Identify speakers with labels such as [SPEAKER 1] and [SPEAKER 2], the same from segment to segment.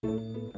[SPEAKER 1] Heilir á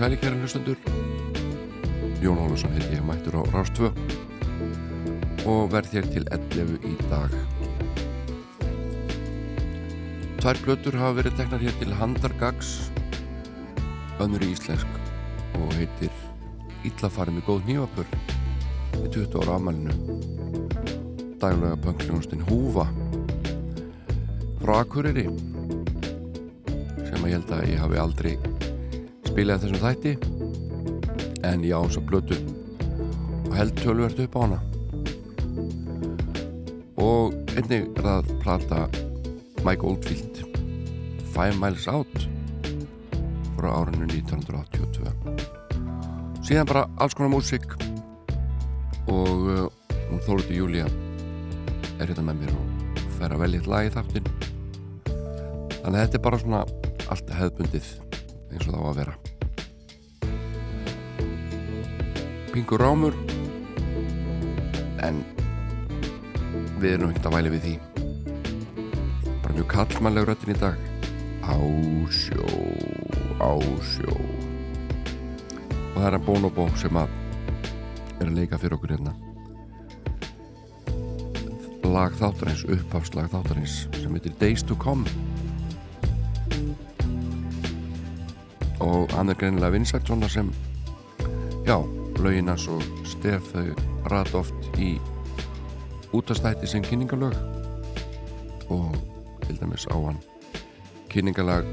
[SPEAKER 1] sælikæri hlustundur Jón Ólusson heiti ég mættur á Rástvö og verð hér til 11 í dag. Tvær blötur hafa verið teknar hér til Handargags önnur í íslensk og heitir Íllafarið með góð nývapur í 20 ára afmælinu. Daglega pöngljónustinn Húfa. Frá Akureyri. Sem að ég held að ég hafi aldrei spilaði þessum þætti. En ég á þess að blötu og held tölvert upp á hana. Og einnig er það plata Mike Oldfield Five Miles Out frá árinu 1982 síðan bara alls konar músík. Og uh, hún Þóruði Júlia er hérna með mér og fer að velja eitt lag í þáttin þannig að þetta er bara svona allt hefðbundið eins og það á að vera Pingur rámur. En við erum ekkert að væli við því. Bara mjög kallmannleg röttin í dag. Á sjó á sjó. Og það er að Bonobo sem að er að leika fyrir okkur hérna. Lag þáttarins uppháslag þáttarins sem heitir Days to Come. Og hann er greinilega vinsætt svona sem já, lauginas og stef þau rat oft í útastætti sem kynningalög og til dæmis á hann kynningalag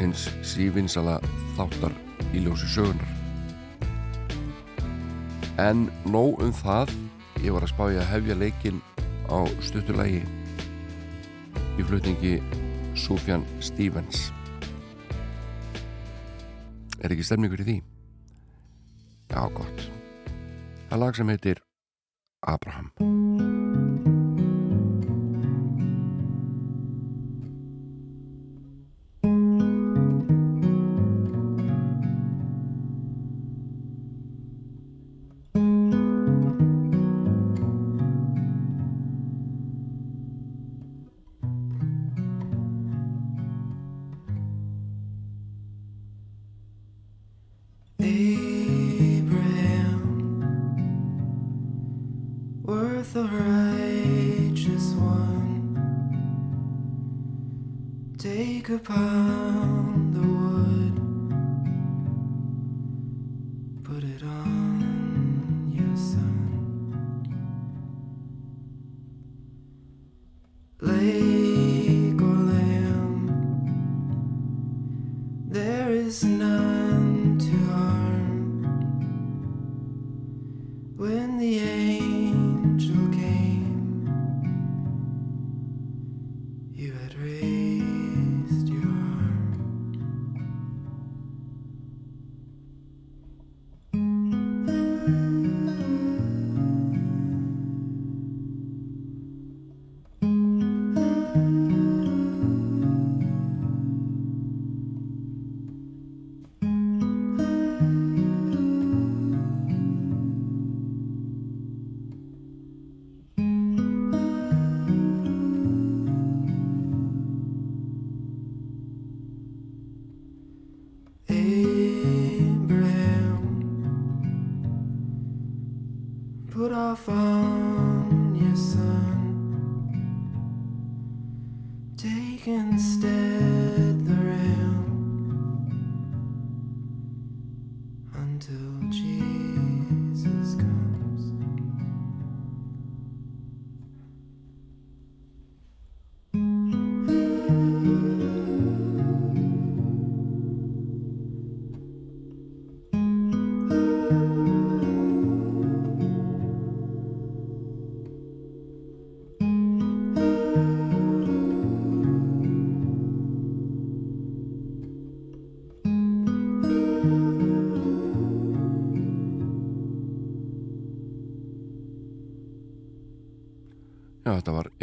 [SPEAKER 1] eins sívinsala þáttar í ljósi sögunar en nóg um það. Ég var að spája að hefja leikin á stutturlægi í flutningi Sufjan Stevens. Er ekki stemningur í því? Já, gott. Það lag sem heitir. Abraham,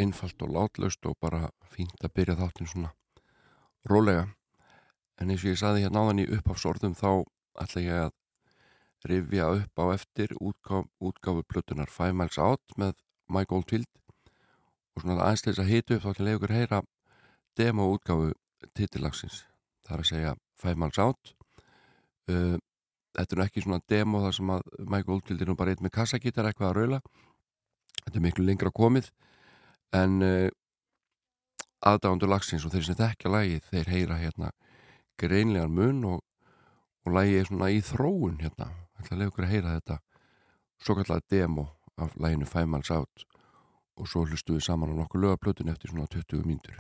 [SPEAKER 2] einfalt og látlaust og bara fínt að byrja þáttin svona rólega. En eins og ég saði hérna áðan í uppháfsorðum þá ætla ég að rifja upp á eftir útgáf, útgáfu plötunar Five Miles Out með Mike Oldfield. Og svona aðeins til þess að hita upp þá til að leiða ykkur heyra demo útgáfu titillagsins. Það er að segja Five Miles Out. Uh, þetta er ekki svona demo þar sem að Mike Oldfield er nú bara eitt með kassagítar eitthvað að raula. Þetta er miklu lengra komið en uh, aðdáðandur lagsins og þeir sem þekkja lagi þeir heyra hérna greinlegan mun og, og lagi er svona í þróun hérna, ætla að leiða ykkur að heyra þetta svo kallega demo af laginu Five Miles Out og svo hlustu við saman á nokkuð lögaplötun eftir svona 20 mínútur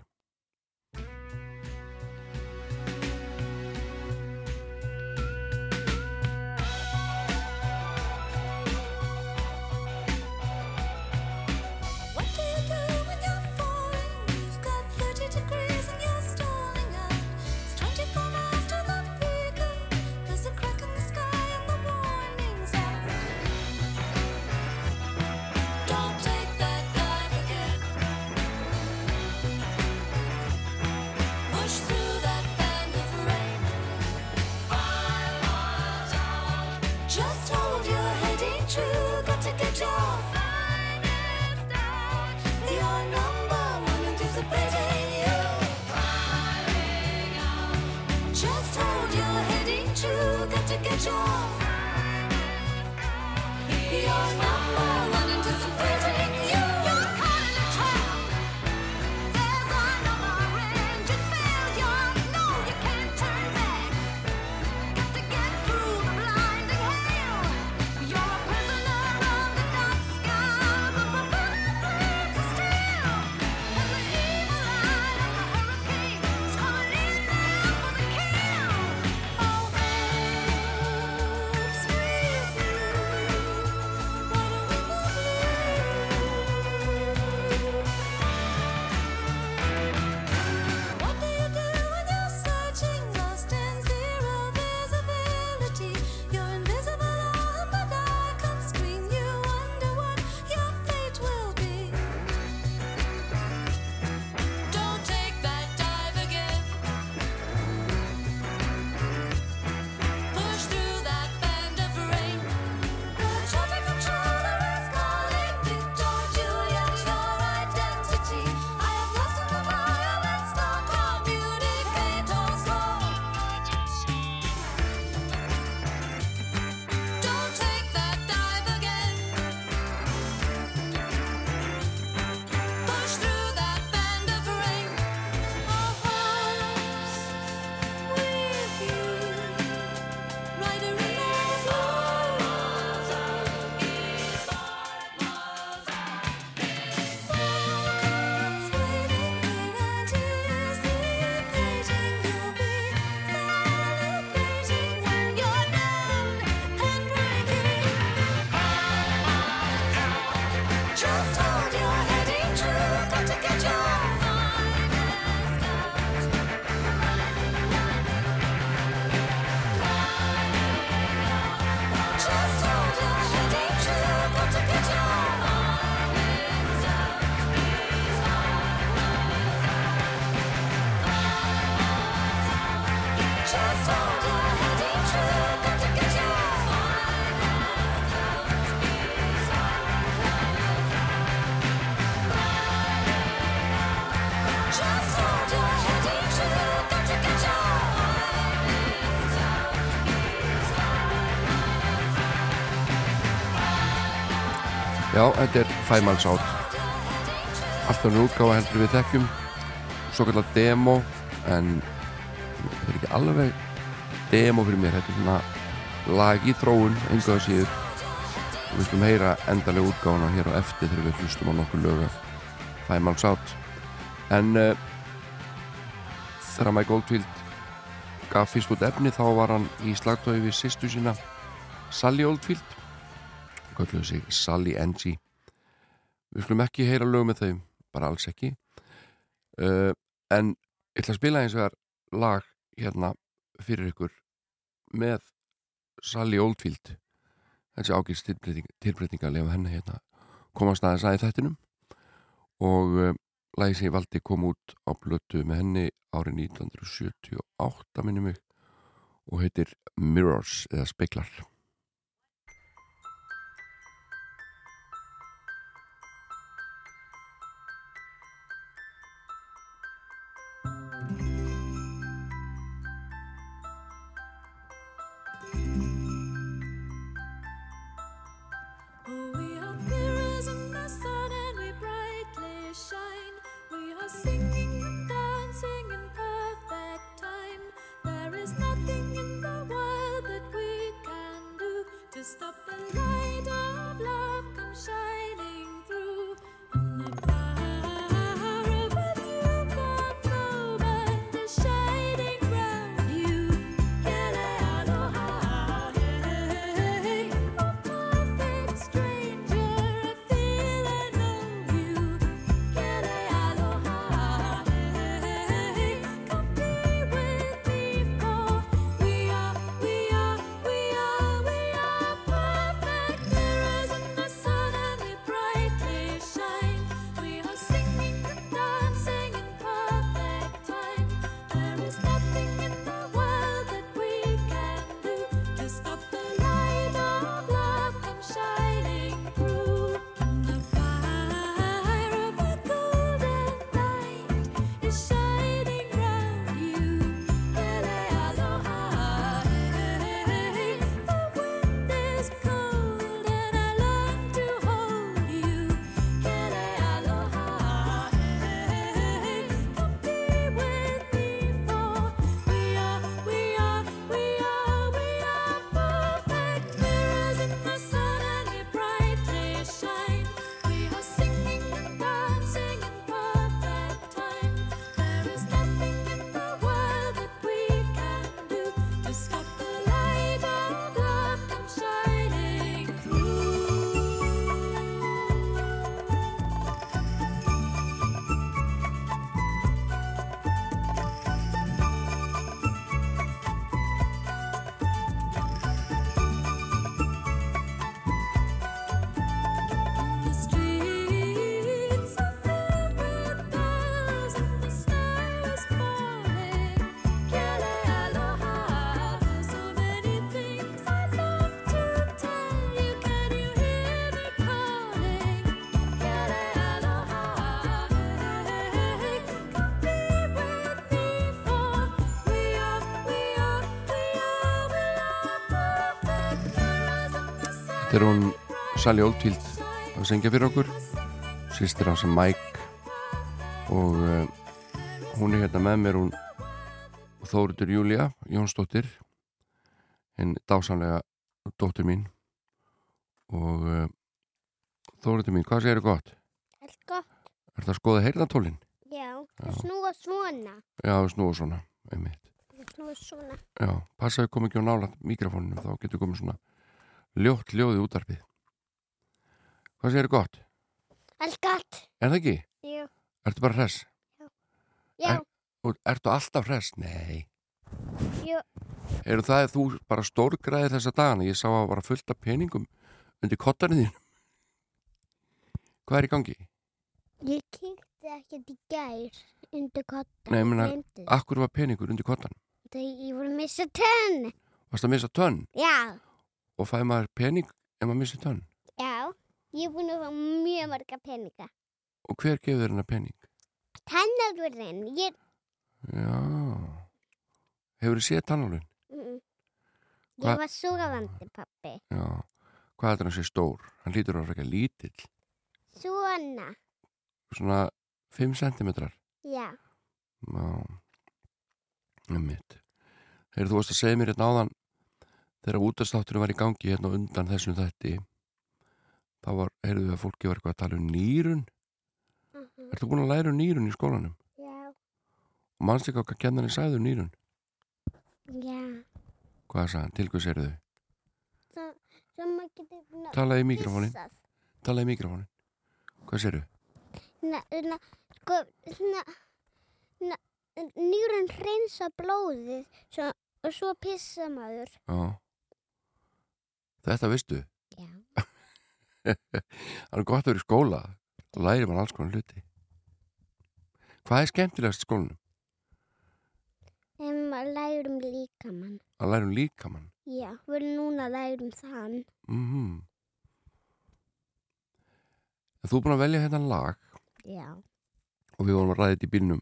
[SPEAKER 2] Já, þetta er Five Miles Out Allt önnur útgáfa heldur við þekkjum. Svo kallar demo En þetta er ekki alveg Demo fyrir mér. Þetta er svona lag í þróun Engu að síður. Við skulum heyra endalega útgáfuna hér á eftir Þegar við hlustum á nokkur lög af Five Miles Out En uh, Þegar Mike Oldfield Gaf fyrst út efni Þá var hann í slagtói við sýstu sína Sally Oldfield kölluðu sig Sally Angie við skulum ekki heyra lög með þau bara alls ekki. Uh, en ég ætla að spila eins og þar lag hérna fyrir ykkur með Sally Oldfield. Þessi ágæst tilbreytinga að lefa henni hérna komast aðeins að í þættinum.
[SPEAKER 1] Og uh, lagi sem ég valdi kom út á blötu með henni árið 1978 minni mig og heitir Mirrors eða Speiklar
[SPEAKER 2] stop the light of love come shining
[SPEAKER 1] er hún Sally Oldfield að syngja fyrir okkur sýstir hans er Mike og uh, hún er hérna með mér hún Þóruður Júlia Jónsdóttir hinn dásamlega dóttir mín og uh, Þóruður mín, hvað segir gott?
[SPEAKER 3] Allt gott,
[SPEAKER 1] Er það að skoða heyrnatólin?
[SPEAKER 3] já. Það snúa svona.
[SPEAKER 1] Já, snúa svona einmitt.
[SPEAKER 3] Það snúa svona.
[SPEAKER 1] Já, passa að koma ekki á nála mikrofóninu þá getur komið svona ljótt ljóði útarpið Hvað segir gott?
[SPEAKER 3] Allt gott.
[SPEAKER 1] Er það ekki?
[SPEAKER 3] Jú.
[SPEAKER 1] Ertu bara hress?
[SPEAKER 3] Já,
[SPEAKER 1] Og Ertu alltaf hress? Nei
[SPEAKER 3] jú.
[SPEAKER 1] Eru það að þú bara stórgræðir þessa dagana? Ég sá að bara fullt af peningum undir kottarinn þín. Hvað er í gangi?
[SPEAKER 3] Ég kíkti ekkert í gær undir kotta.
[SPEAKER 1] Nei,
[SPEAKER 3] því.
[SPEAKER 1] Akkur var peningur undir kottan?
[SPEAKER 3] Þegar ég voru að missa tönn.
[SPEAKER 1] Varst að missa tönn?
[SPEAKER 3] Já,
[SPEAKER 1] Og fæði maður pening ef maður missi tönn?
[SPEAKER 3] já. Ég er búin að fá mjög marga peninga.
[SPEAKER 1] Og hver gefur þér hennar pening?
[SPEAKER 3] Tennalurinn, ég...
[SPEAKER 1] Já. Hefur þið séð tannalun?
[SPEAKER 3] Mm,
[SPEAKER 1] Hva-
[SPEAKER 3] ég var súgavandi, pappi.
[SPEAKER 1] Já. Hvað er hann að sé stór? Hann lítur á frekar lítill.
[SPEAKER 3] Svona,
[SPEAKER 1] Svona 5 cm.
[SPEAKER 3] já.
[SPEAKER 1] Já. Einmitt. Þegar þú varst að segja mér hérna áðan þegar útastátturinn var í gangi hérna undan þessum þætti þá var, heyrðu við að fólki var eitthvað að tala um nýrun
[SPEAKER 3] Uh
[SPEAKER 1] Ertu búin að læra um nýrun í skólanum?
[SPEAKER 3] Já,
[SPEAKER 1] Og manst ekki okkar kennarinn sagði um nýrun?
[SPEAKER 3] já.
[SPEAKER 1] Hvað sagði hann? Til hvers eru þau?
[SPEAKER 3] Það, það maður getur... ná-
[SPEAKER 1] Talaði í mikrofónin. Talaði í mikrofónin Hvað séru?
[SPEAKER 3] Na, na, sko, na, na, nýrun hreinsa blóðið svo, og svo pissa maður.
[SPEAKER 1] Já Þetta veistu
[SPEAKER 3] Já.
[SPEAKER 1] Það er gott að vera í skóla Það læri mann alls konar hluti
[SPEAKER 4] Hvað er skemmtilegast í skólanum?
[SPEAKER 3] En maður lægur um líkamann.
[SPEAKER 4] Að læra um líkamann.
[SPEAKER 3] Já, við erum núna að læra um þann.
[SPEAKER 4] Mm Þú er búin að velja hérna lag
[SPEAKER 3] Já.
[SPEAKER 4] og við vorum að ræða þetta í bílnum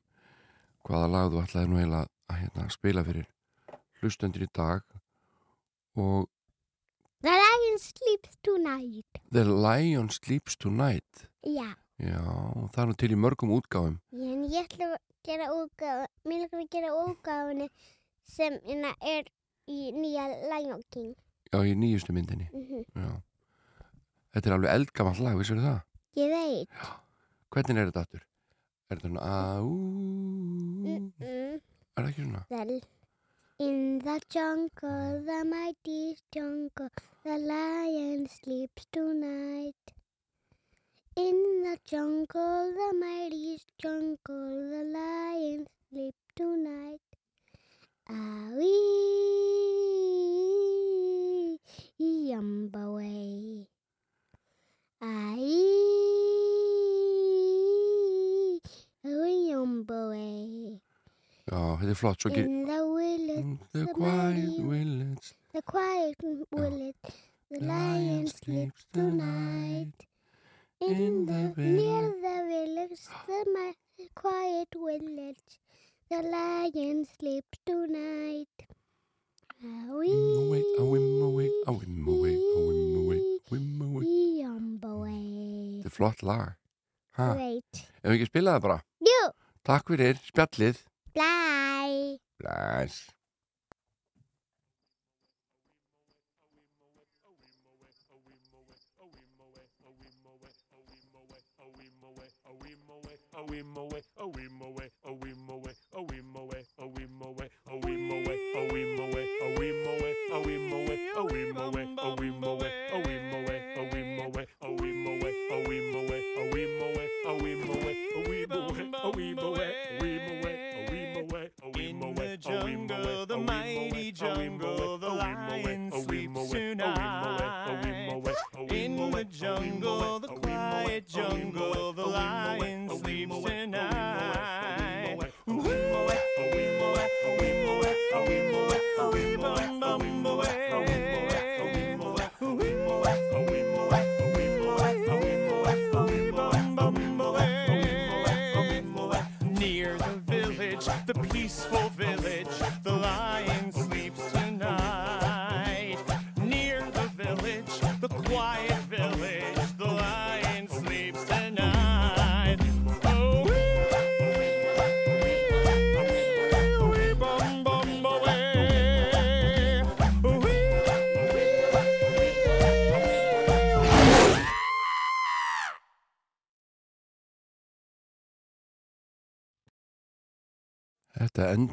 [SPEAKER 4] hvaða lag þú ætlaði nú heila að hérna, spila fyrir hlustendur í dag og
[SPEAKER 3] sleeps tonight.
[SPEAKER 4] The Lion Sleeps Tonight
[SPEAKER 3] Já.
[SPEAKER 4] Já, það er nú til í mörgum útgáfum
[SPEAKER 3] En ég ætla að gera útgáfu, mér langar að gera útgáfunni sem hérna er í nýja Lion King.
[SPEAKER 4] Já, í nýjustu myndinni
[SPEAKER 3] Mm
[SPEAKER 4] Já. Þetta er alveg eldgamall lag, vissur það?
[SPEAKER 3] Ég veit.
[SPEAKER 4] Hvernig er þetta aftur? Er þetta svona aú
[SPEAKER 3] Mm -mm.
[SPEAKER 4] Er það ekki svona?
[SPEAKER 3] The, in the jungle, the mighty jungle, the lion sleeps tonight. In the jungle, the mighty jungle, the lion sleeps tonight. Aye, yumba way. Aye, yumba way.
[SPEAKER 4] Já, þetta er Svo.
[SPEAKER 3] In the village,
[SPEAKER 4] the
[SPEAKER 3] the
[SPEAKER 4] quiet village
[SPEAKER 3] the quiet village, the lion sleeps tonight. In the near the village, the quiet village, the lion sleeps tonight.
[SPEAKER 4] Whim away, a whim away, a whim away, a whim away, whim away
[SPEAKER 3] away.
[SPEAKER 4] Þetta er flott lag Ha,
[SPEAKER 3] Great.
[SPEAKER 4] ef við ekki spila það bara
[SPEAKER 3] Jú,
[SPEAKER 4] Takk fyrir, spjallið
[SPEAKER 3] bye.
[SPEAKER 4] Bless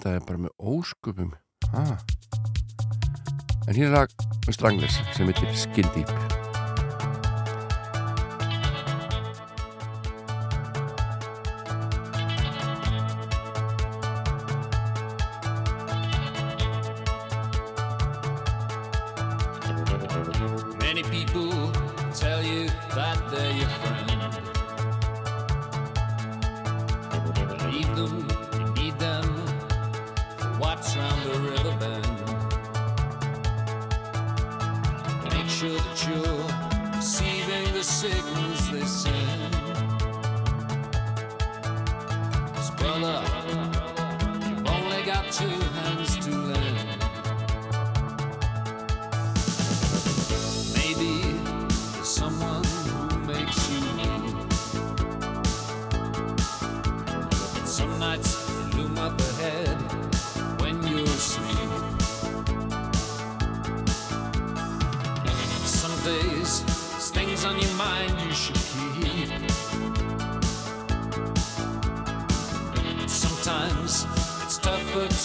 [SPEAKER 4] endaði bara með ósköpum ha. En hér er lag með Stranglers sem heitir Skin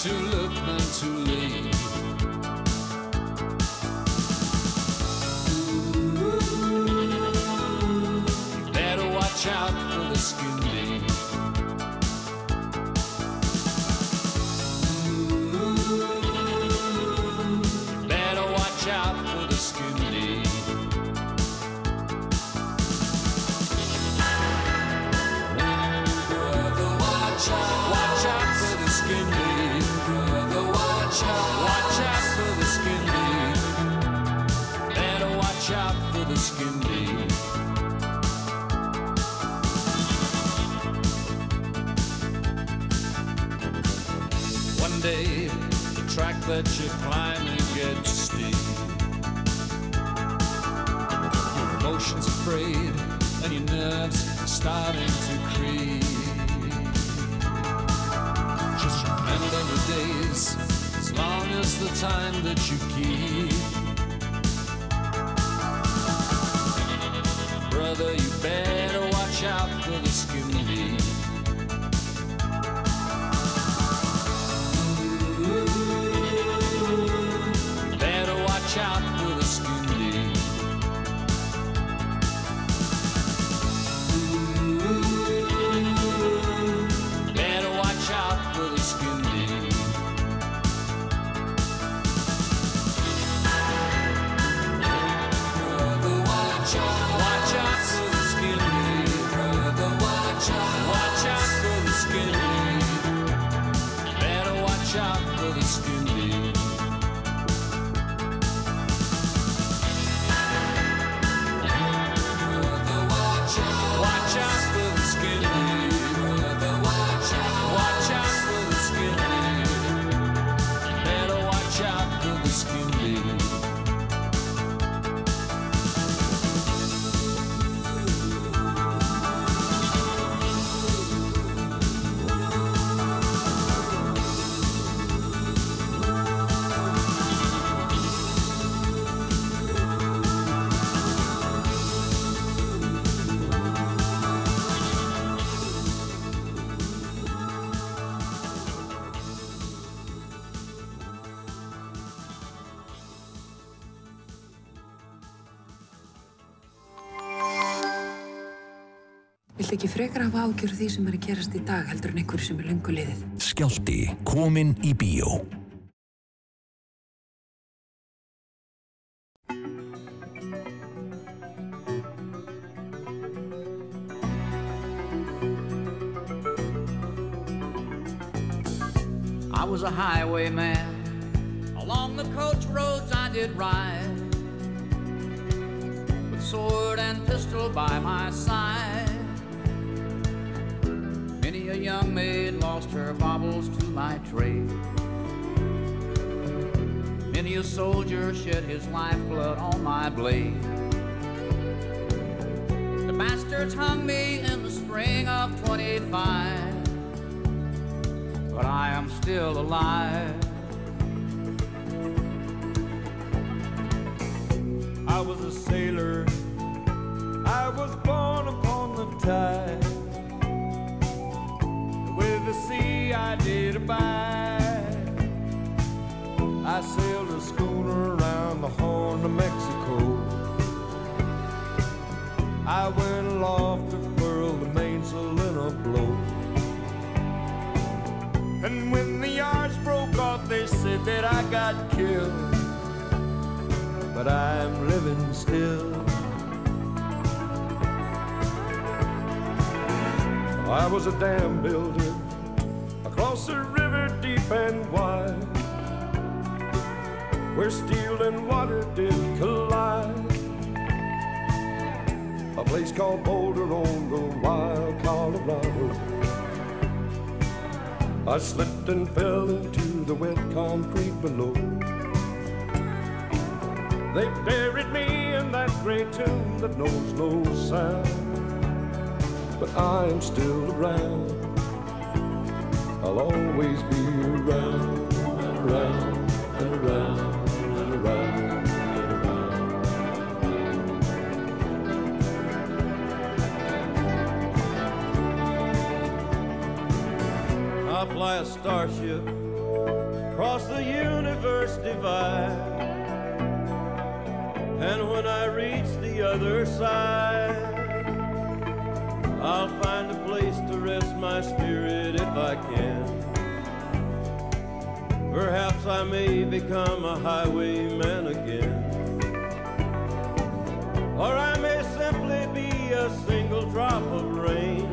[SPEAKER 5] to look than
[SPEAKER 6] Viltu ekki frekar hafa ágjör því sem er að gerast í dag heldur en einhverju sem er lungu liðið?
[SPEAKER 7] Skjálti kominn í bíó.
[SPEAKER 8] I was a highwayman. Along the coach roads I did ride. With sword and pistol by my side. Young maid lost her baubles to my trade. Many a soldier shed his lifeblood on my blade. The bastards hung me in the spring of 25 but I am still alive.
[SPEAKER 9] I was a sailor. I was born upon the tide. I did abide. I sailed a schooner around the Horn of Mexico. I went aloft to furl the mainsail in a blow. And when the yards broke off, they said that I got killed but I'm living still. I was a dam builder a river deep and wide, where steel and water did collide. A place called Boulder on the wild Colorado. I slipped and fell into the wet concrete below. They buried me in that great tomb that knows no sound. But I am still around. I'll always be around, around, and around, and around, and around. I fly a starship across the universe divide. And when I reach the other side, I'll find a place to rest my spirit if I can. Perhaps I may become a highwayman again. Or I may simply be a single drop of rain.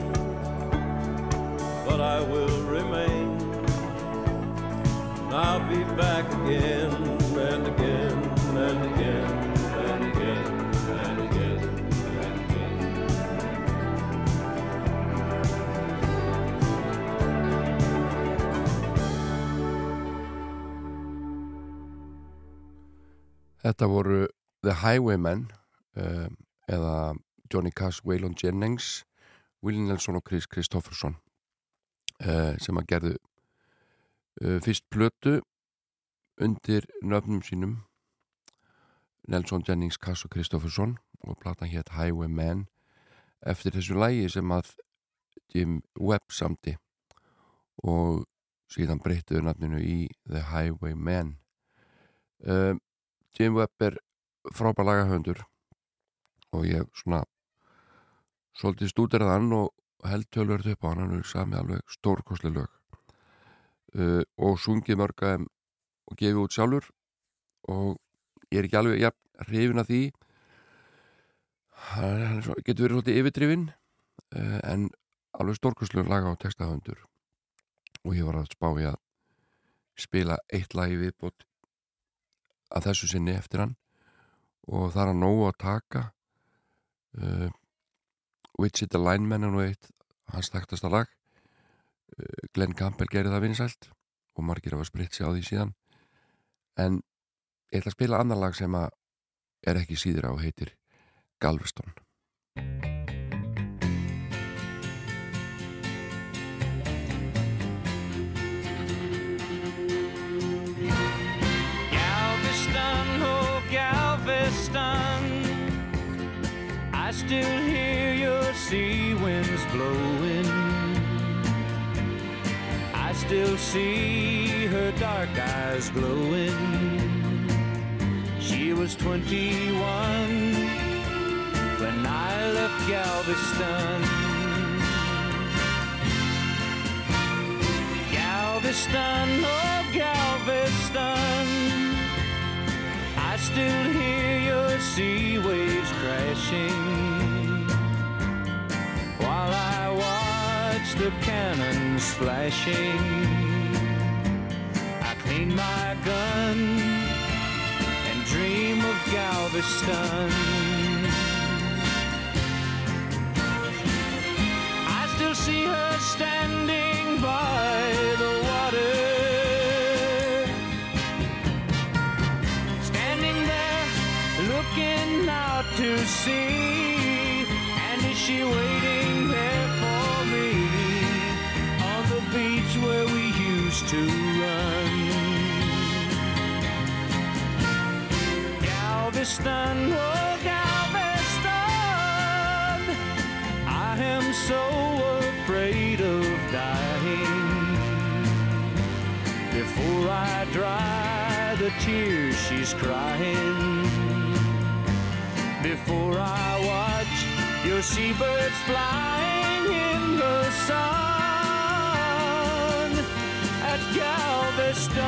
[SPEAKER 9] But I will remain. I'll be back again and again
[SPEAKER 1] Þetta voru The Highwaymen um, eða Johnny Cash, Waylon Jennings Willie Nelson og Chris Kristofferson uh, sem að gerðu uh, fyrst plötu undir nöfnum sínum Nelson, Jennings, Cass og Kristofferson og platan hétt Highwaymen. Eftir þessu lægi sem að Jim Webb samti og síðan breyttuðu nafninu í The Highwaymen. Um, Jim Webb er frábær lagahöndur og ég svona svolítið stúderað hann og held tölverð upp á hann, hann er sami alveg stórkosli lög. Uh, og sungið mörga og gefið út sjálfur. Og ég er ekki alveg ja, hrifin að því. Hann er svo, getur verið svolítið yfirdrifin uh, en alveg stórkoslu laga og textahöndur og ég var að spá í að spila eitt lagi viðbót að þessu sinni eftir hann. Og það er að nógu að taka uh, Wichita Lineman er nú eitt hans þekktasta lag. Uh, Glenn Campbell gerir það vinsælt og margir hafa spritt sig á því síðan. En ég ætla að spila annar lag sem að er ekki síður á heitir Galveston,
[SPEAKER 5] still hear your sea winds blowing. I still see her dark eyes glowing. She was 21 when I left Galveston. Galveston, oh Galveston. I still hear your sea waves crashing while I watch the cannons flashing. I clean my gun and dream of Galveston. I still see her standing by the water standing there looking out to sea. And is she waiting to run? Galveston, oh Galveston, I am so afraid of dying before I dry the tears she's crying. Before I watch your seabirds flying in the sun at Galveston,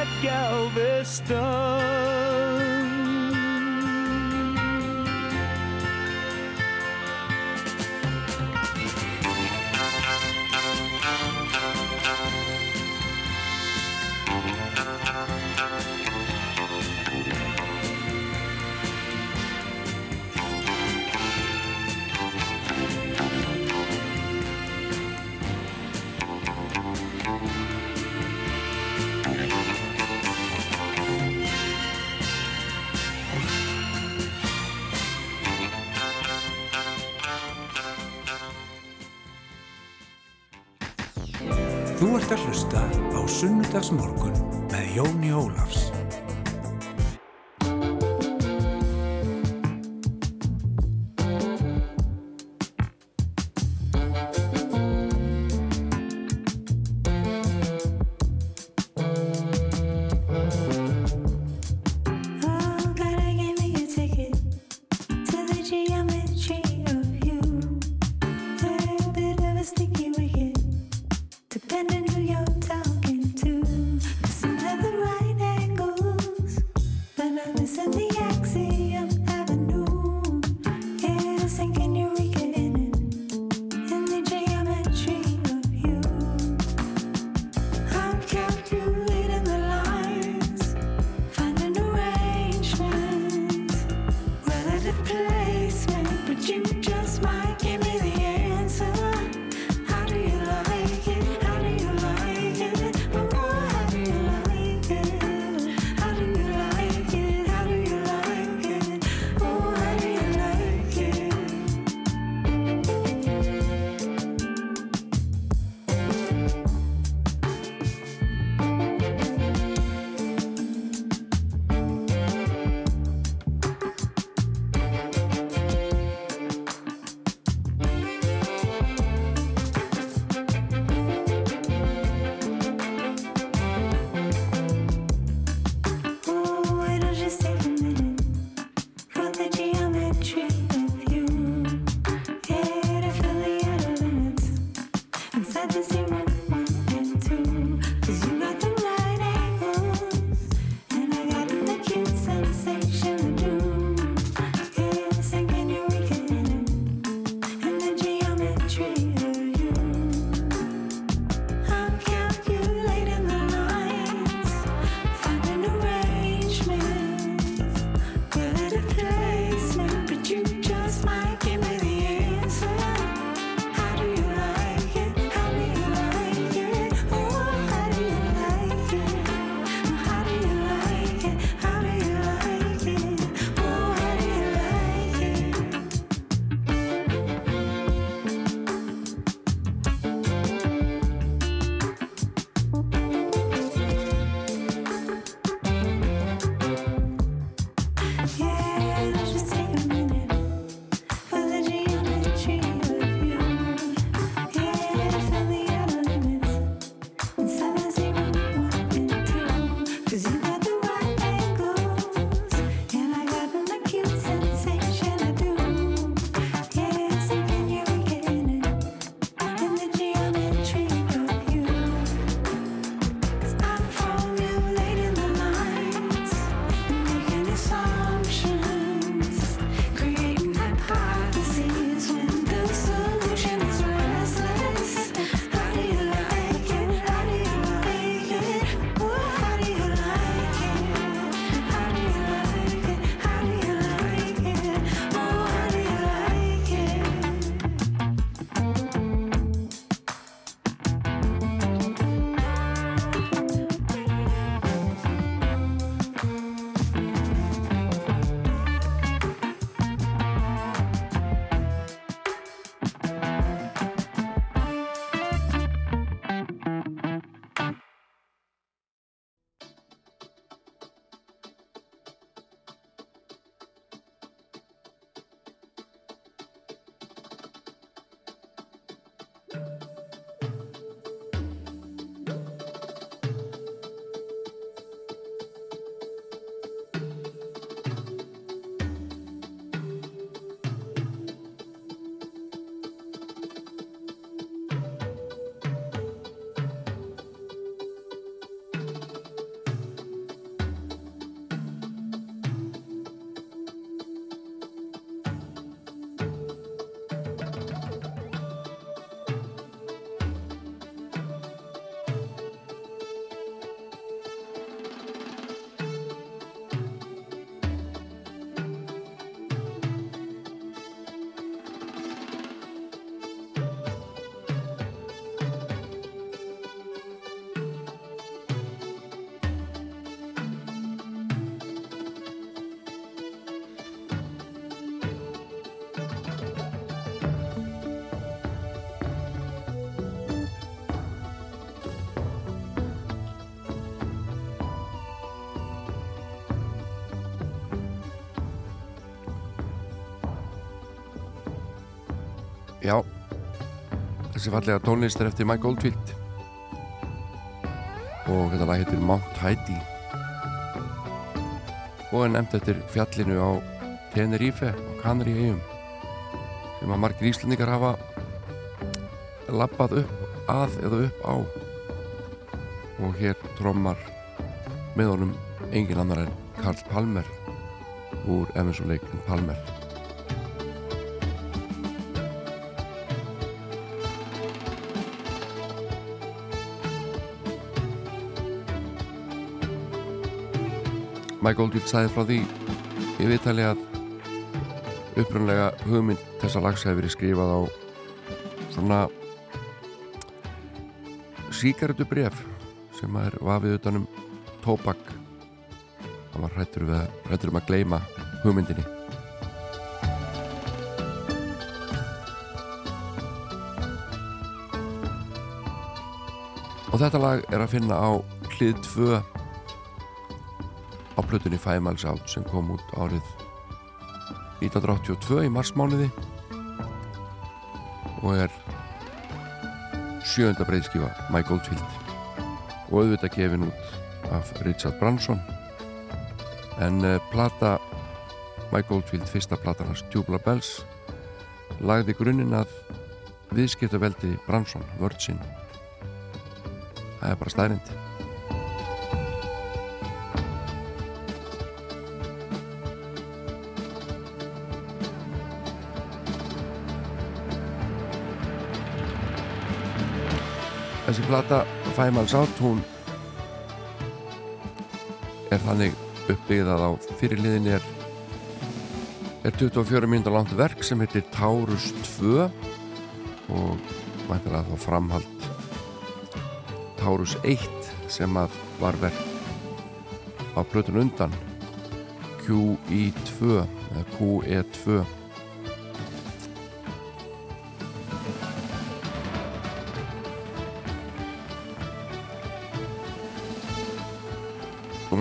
[SPEAKER 5] at Galveston.
[SPEAKER 10] Ert að hlusta á Sunnudagsmorgun með Jóni Ólafs.
[SPEAKER 1] Þessi fallega tónlist er eftir Mike Oldfield. Og þetta lag heitir Mount Heidi og er nefnt eftir fjallinu á Tenerife og Canary eigum sem að margir íslendingar hafa lappað upp að eða upp á. Og hér trommar með honum engin annar en Karl Palmer úr Emerson Lake and Palmer Mike Oldfield sagði frá því í viðtali að upprunlega hugmynd þessa lags hefði verið skrifað á svona síkaretu bref sem er vafið utanum tóbak. Hann var hrættur, við, hrættur um að gleyma hugmyndinni. Og þetta lag er að finna á hlið 2 á plötunni Five Miles Out sem kom út árið 1982 í marsmánuði og er sjönda breyðskifa Mike Oldfield og auðvitað gefin út af Richard Branson. En uh, plata Mike Oldfield, fyrsta platan hans Tubular Bells lagði grunninn að viðskiptaveldi Branson, Virgin það er bara stærind þessi plata Five Miles Out hún er þannig uppbyggðað á fyrirliðin er er 24 mínútur langt verk sem heitir Taurus 2 og mæntilega þá framhald Taurus 1 sem að var verk á plötun undan QI2 eða QE2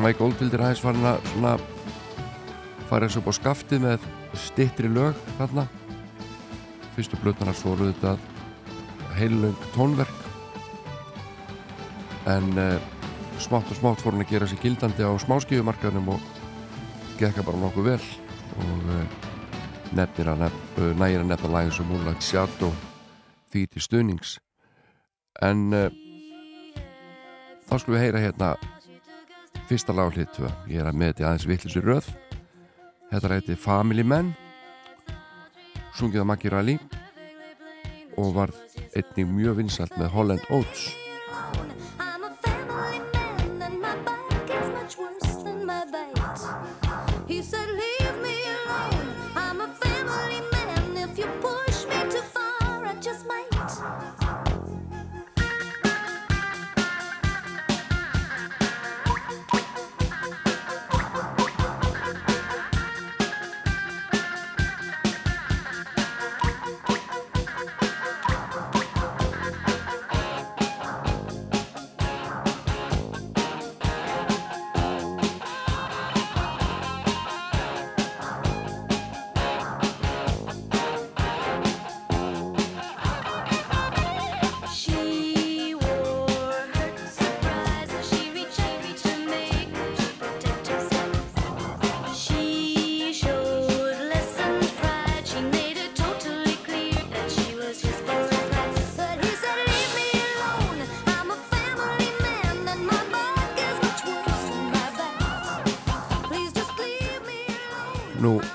[SPEAKER 1] og Mike Oldfield er aðeins farin að svona fara eins upp á skaftið með stittri lög þarna. Fyrstu blötnar svo eru þetta heilung tónverk. En uh, smátt og smátt fór hann að gera sér gildandi á smáskífumarkaðnum og gekka bara nokkuð vel. Og uh, nefnir að nefn, uh, nægir að nefna lægin sem Moonlight Shadow því til stuðnings. En uh, þá skulum við heyra hérna fyrsta lag hlið 2 ég er að með þetta aðeins vittlisur röð. Þetta rætti Family Man. Sungið á Maggie Rally og var einnig mjög vinsalt með Holland Oates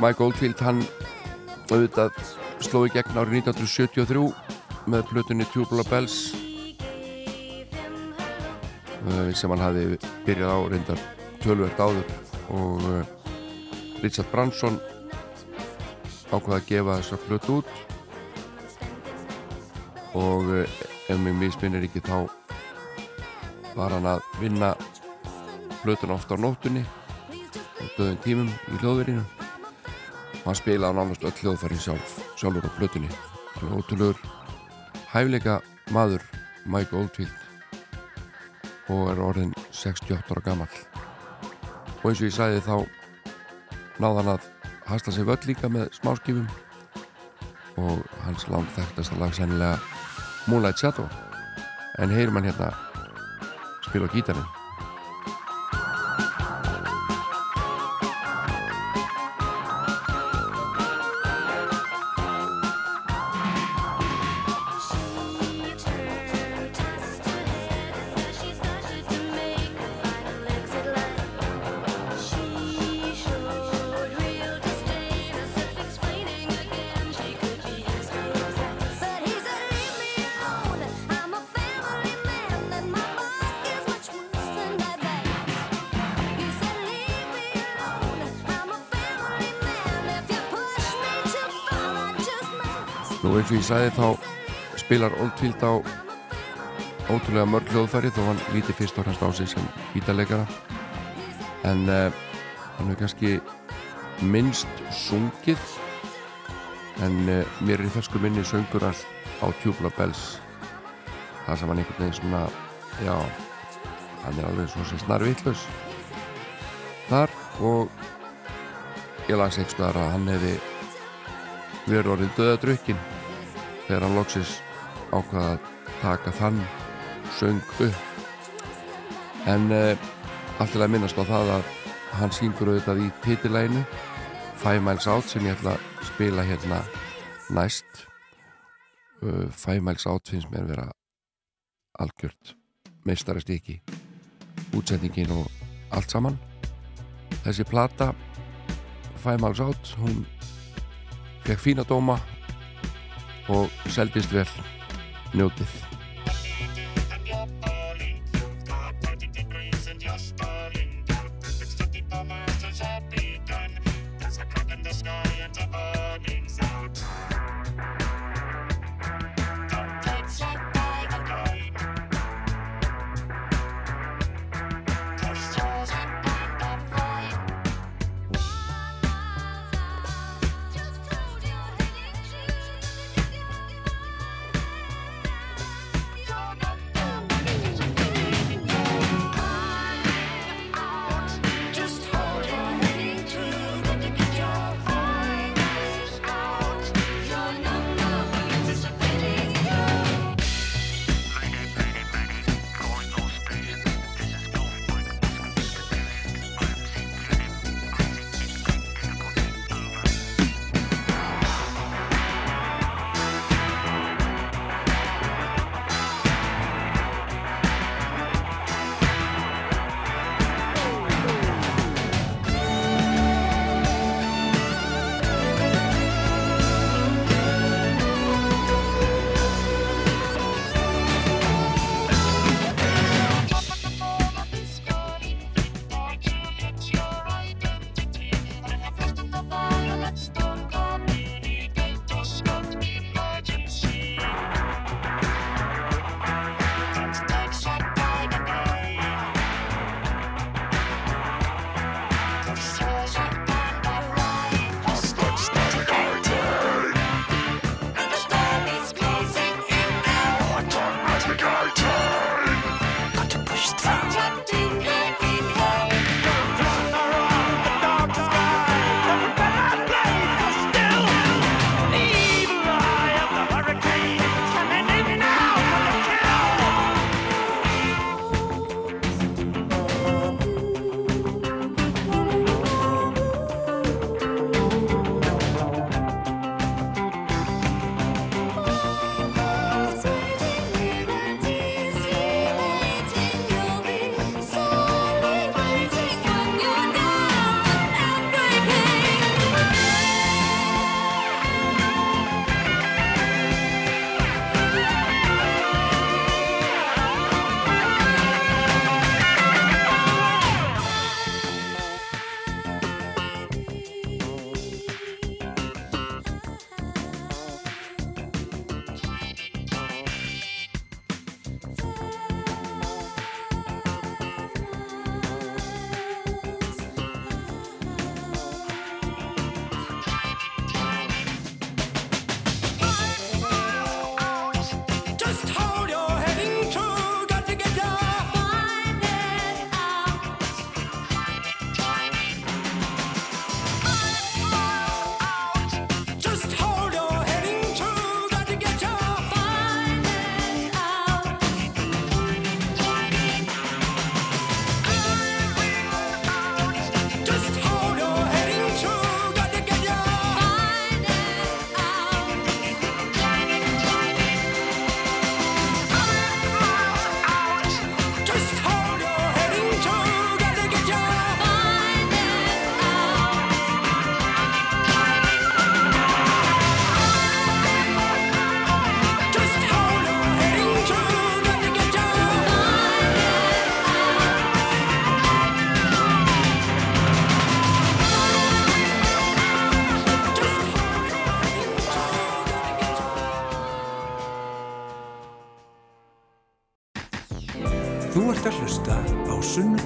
[SPEAKER 1] Mike Oldfield hann auðvitað sló í gegn árið 1973 með plötunni Tubular Bells uh, sem hann hafi byrjað á reyndar tölvert áður. Og uh, Richard Branson ákvaði að gefa þessa plötu út. Og uh, ef mig misminnir ekki þá var hann að vinna plötuna ofta á nóttunni og döðum tímum í hljóðverinu og hann spilaði nánast öll hljóðfærin sjálf sjálfur á plötunni. Alveg ótrúlegur hæfleika maður Mike Oldfield og er orðin 68 ára gammal og eins og ég sagði þá náði hann að hasla sig völl líka með smáskifum og hans langt þekktasta lag sennilega Moonlight Shadow. En heyrum hann hérna spila á gítarinn ég sagði þá spilar Oldfield á ótrúlega mörg hljóðfæri þó hann líti fyrst og fremst á sig sem gítarleikara. En uh, hann er kannski minnst sungið en uh, mér er í fersku minni söngur all á Tubular Bells. Það sem hann einhvern veginn svona já, hann er alveg svo sem snarvillus þar og ég las ekki stöðar að hann hefði verið orðin döðadrukkin þegar hann loksis ákvaða að taka þann söng upp. En allt til að minnast á það að hann síngur auðvitað í titilæginu Five Miles Out sem ég ætla að spila hérna næst. Uh, Five Miles Out finnst mér vera algjört meistarast ekki útsetningin og allt saman. Þessi plata Five Miles Out hún fekk fína dóma og seldist vel. Njótið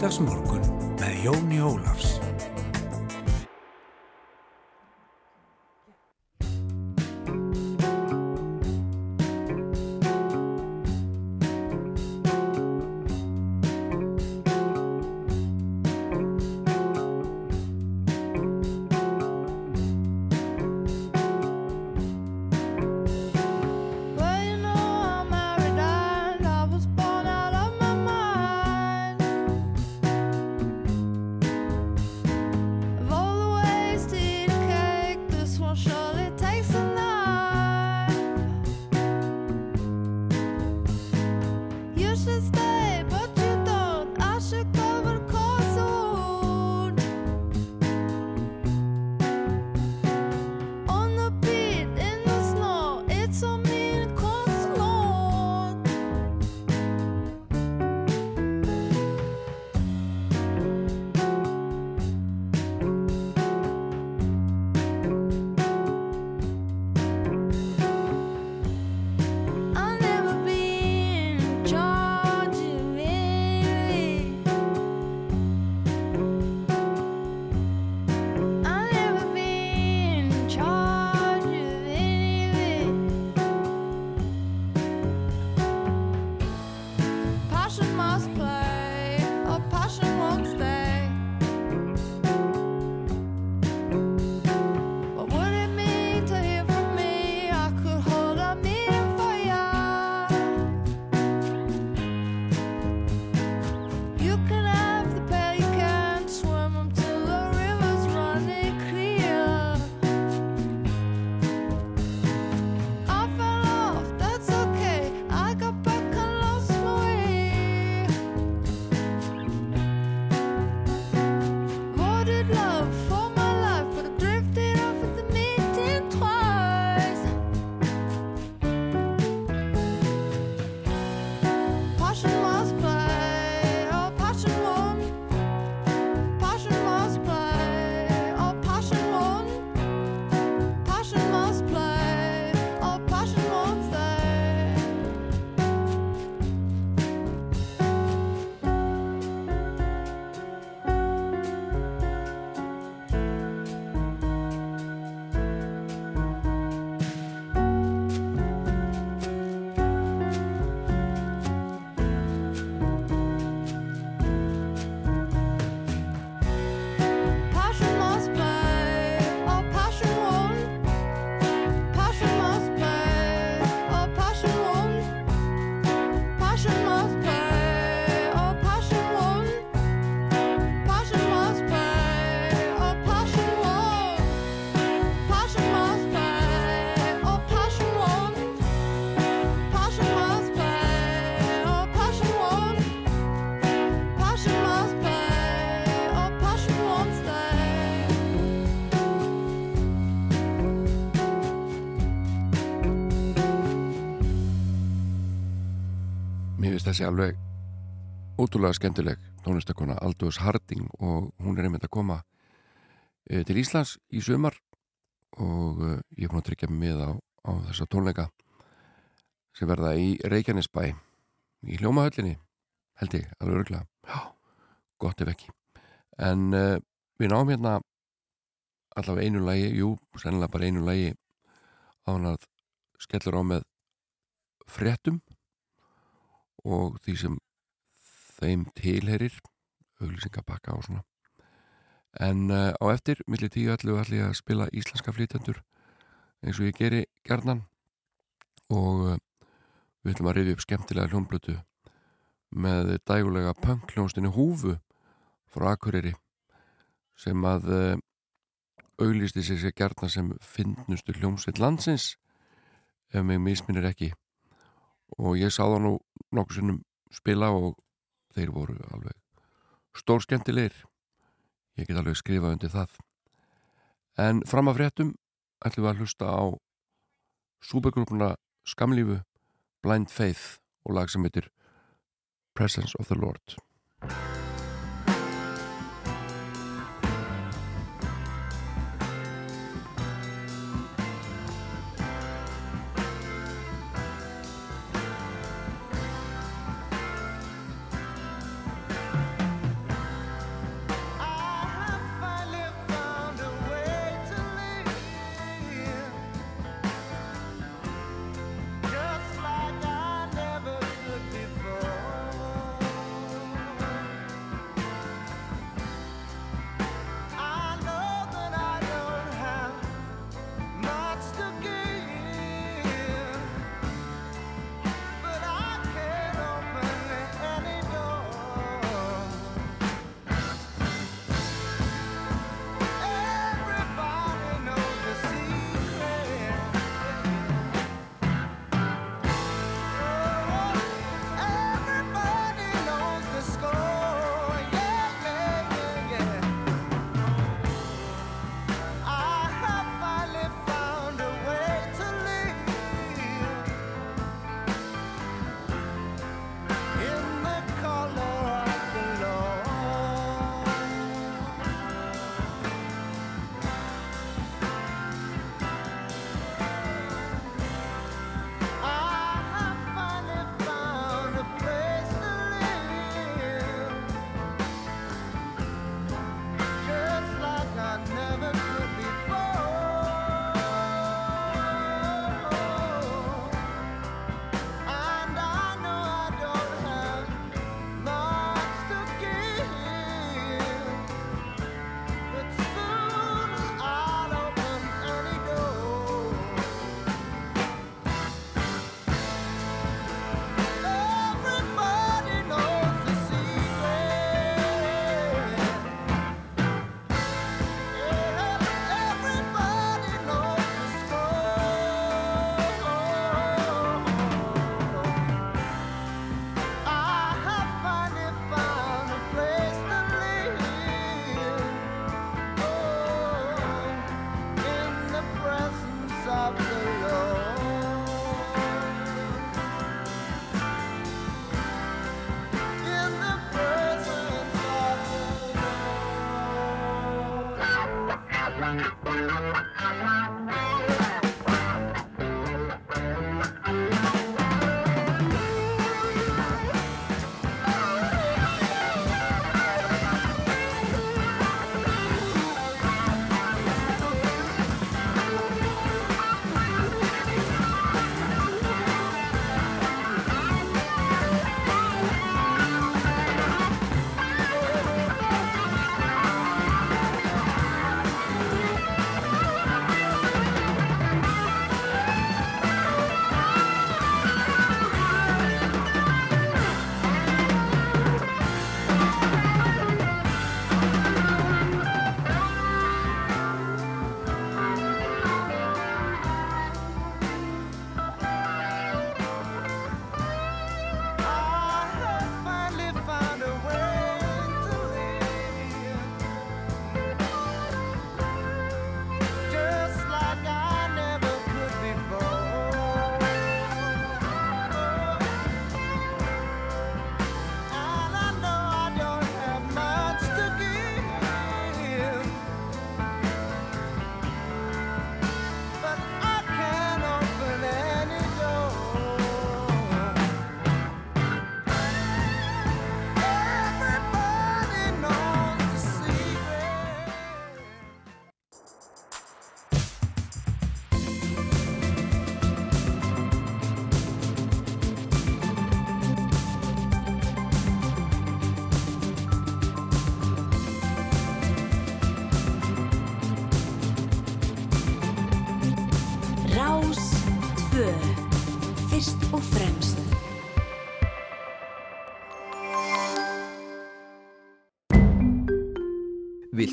[SPEAKER 11] Sunnudagsmorgun með
[SPEAKER 12] スタ
[SPEAKER 13] ー finnst þessi alveg ótrúlega skemmtileg tónlistakona Aldous Harding og hún er einmitt að koma e, til Íslands í sumar og e, ég er búin að tryggja mig með á, á þessa tónleika sem verða í Reykjanesbæ í hljómahöllinni held ég, alveg örgulega já, gott ef ekki. En e, við náum hérna allavega einu lagi, jú, sennilega bara einu lagi á hann að skellur á með fréttum og því sem þeim tilherir auglýsingabakka og svona. En uh, á eftir millir tíu allu allir að spila íslenska flytjandur eins og ég geri gerðnan og uh, við ætlum að rifja upp skemmtilega hljómblötu með dægulega pönkljónstinni Húfu frá Akureyri sem að uh, auglýsti sér gerðna sem finnustu hljómsveit landsins ef mig misminir ekki og ég sá það nú nokkuð sinnum spila og þeir voru alveg stór skemmtilegir ég get alveg skrifað undir það. En fram að fréttum ætlum við að hlusta á súbegrúpuna Skamlífu Blind Faith og lag sem heitir Presence of the Lord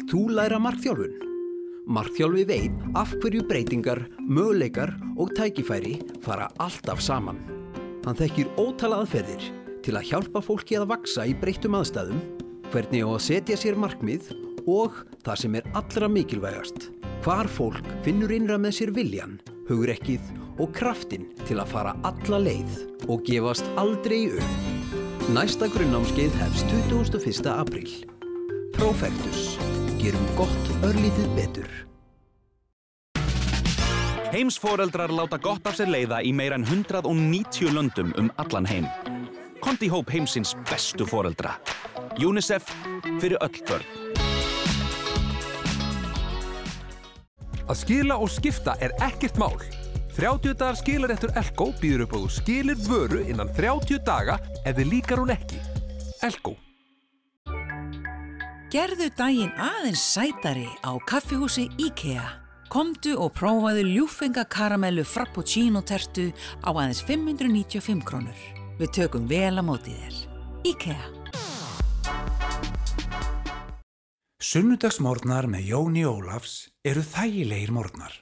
[SPEAKER 14] Vilt þú læra markþjálfun? Markþjálfi veit af hverju breytingar, möguleikar og tækifæri fara alltaf saman. Hann þekkir ótala aðferðir til að hjálpa fólki að vaksa í breyttum aðstæðum, hvernig á að setja sér markmið og það sem er allra mikilvægast, hvar fólk finnur innra með sér viljan, hugrekkið og kraftin til að fara alla leið og gefast aldrei upp. Næsta grunnámskeið hefst 21. apríl. Profectus. Gerum gott örlítið betur.
[SPEAKER 15] Heimsforeldrar láta gott af sér leiða í meira en 190 löndum um allan heim. Kondi hóp heimsins bestu foreldra. UNICEF fyrir öll börn.
[SPEAKER 16] Að skila og skipta er ekkert mál. 30 dagar skilaréttur Elko býður upp á þú skilir vöru innan 30 daga ef þið líkar hún ekki. Elko.
[SPEAKER 17] Gerðu daginn aðeins sætari á kaffihúsi IKEA. Komdu og prófaðu ljúfenga karamellu frappuccino tertu á aðeins 595 krónur. Við tökum vel að mótið þér. IKEA.
[SPEAKER 10] Sunnudagsmórnar með Jóni Ólafs eru þægilegir mórnar.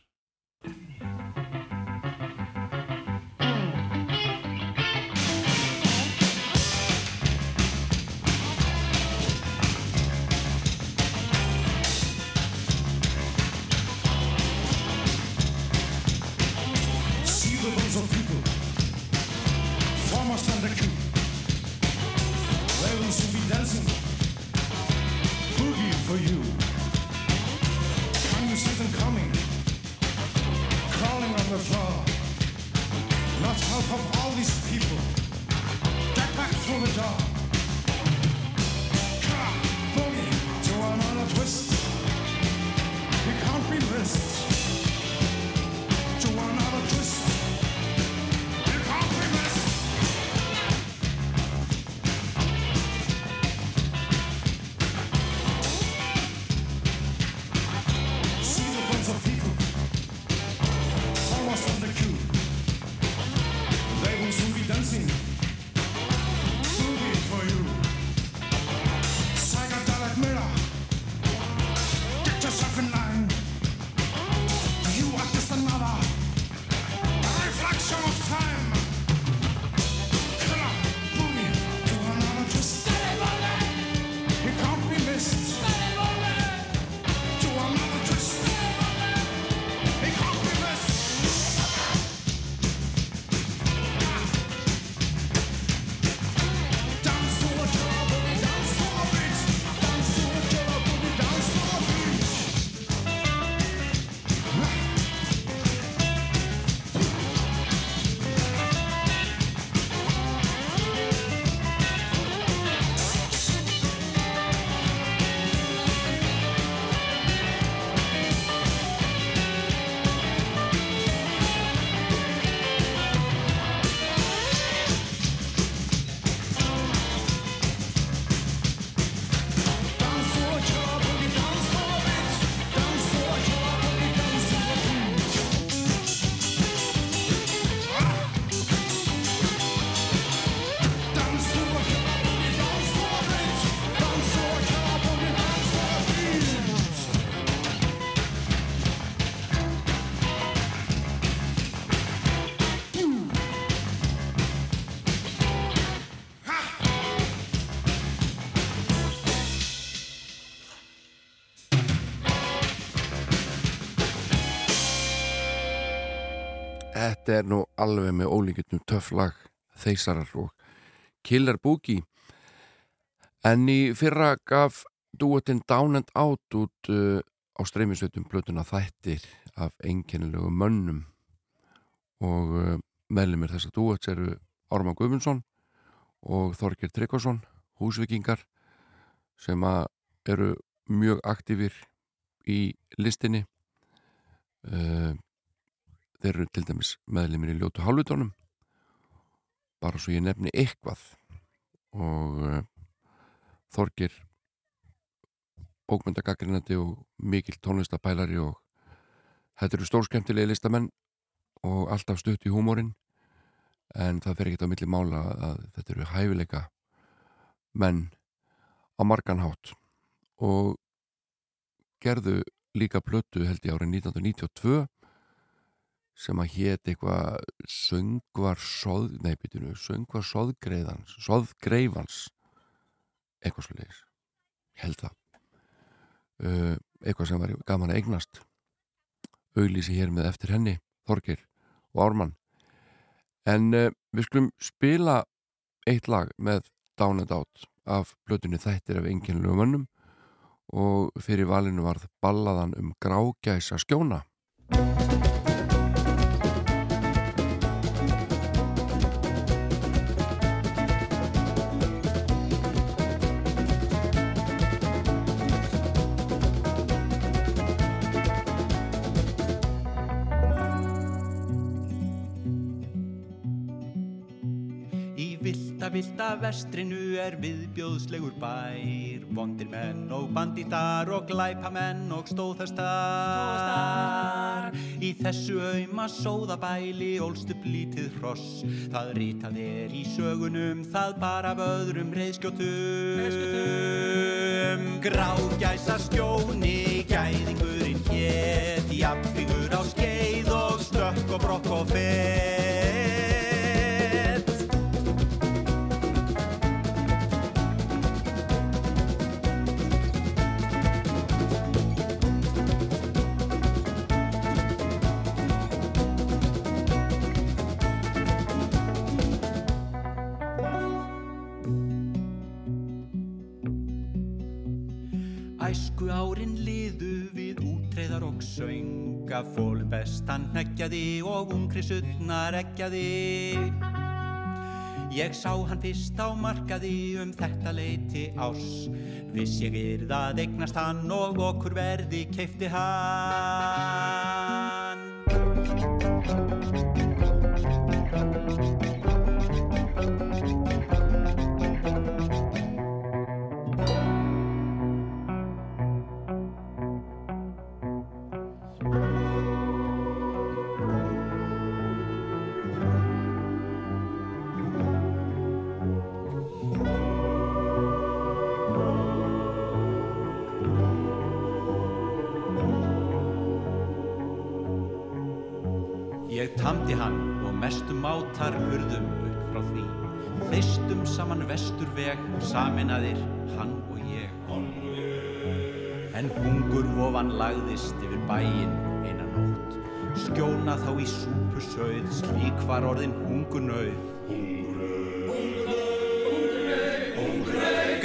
[SPEAKER 1] Þetta er nú alveg með ólíkjöndum töff lag Þeisarar og Killer Boogie. En í fyrra gaf duettinn Down and Out út uh, á streymisveitum blötuna þættir af einkennilegu mönnum. Og uh, meðlumir þessa duetts eru Ármann Guðmundsson og Þorgir Tryggvason húsvikingar sem að eru mjög aktífir í listinni. Uh, þeir eru til dæmis meðlumir í ljótu hálfutónum. Bara svo ég nefni eitthvað. Og uh, Þorgir bókmyndagaggrinandi og mikill tónlistapælari og þetta eru stórskemmtilegi listamenn og alltaf stutt í húmórin. En það fer ekkert á milli mála að þetta eru hæfileika menn á margan hátt. Og gerðu líka plötu held ég árið 1992 sem að hét eitthvað söngvar soð, nei býtinu, söngvar soðgreiðans, soðgreifans eitthvað svo leiðis held það. Uh, eitthvað sem var gaman að eignast. Auglýsi hér með eftir henni Þorgir og Ármann. En uh, við skulum spila eitt lag með Down and Out af blötunni Þættir af enginlegu mönnum og fyrir valinu varð ballaðan um grágæsa skjóna
[SPEAKER 18] vilda, vestrinu er viðbjóðslegur bær. Vondir menn og bandítar og glæpamenn og stóðhastar Í þessu auma sóðabæli ólst upp lítið hross. Það ritað er í sögunum, það bara af öðrum reyðskjótum Grágæsa skjóni, gæðingurinn hét Jafnfingur Fólum best hann hneggjaði og ungri sutnar eggjaði. Ég sá hann fyrst á markaði um þetta leiti ás Viss ég er það eignast hann og okkur verði keifti hann saman vesturveg, saminaðir hann og ég. En hungur vofan lagðist yfir bæinn eina nótt. Skjóna þá í súpusauð, slík var orðin hungunauð.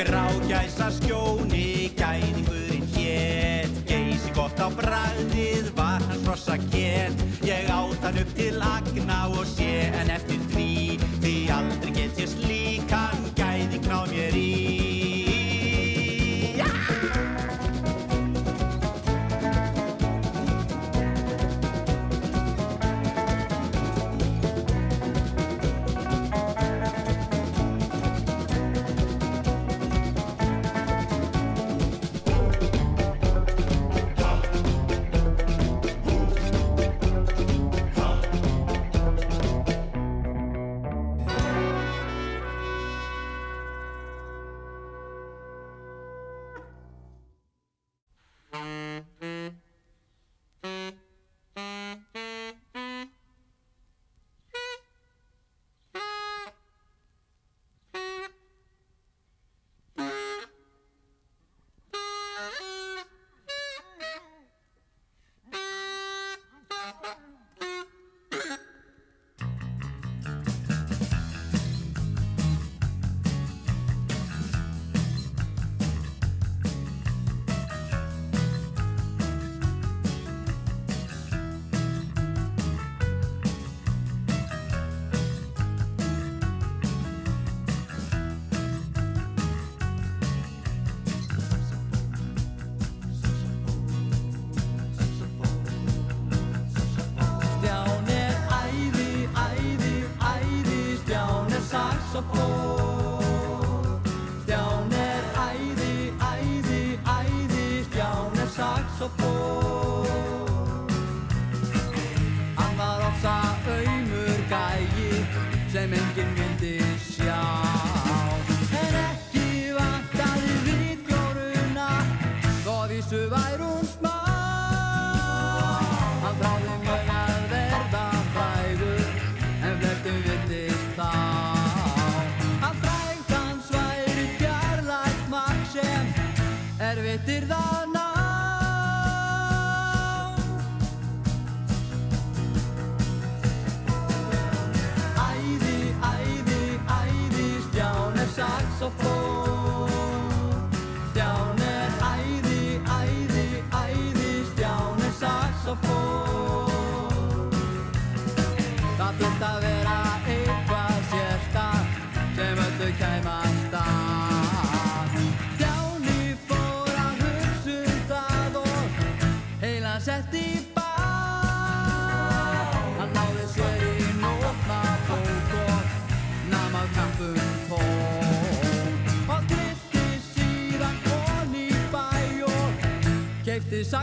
[SPEAKER 18] Grágæsa skjóni, gæðingurinn hét. Geysi gott á bragðið, var hans rosa kett Ég át hann upp til agna og sé en eftir Því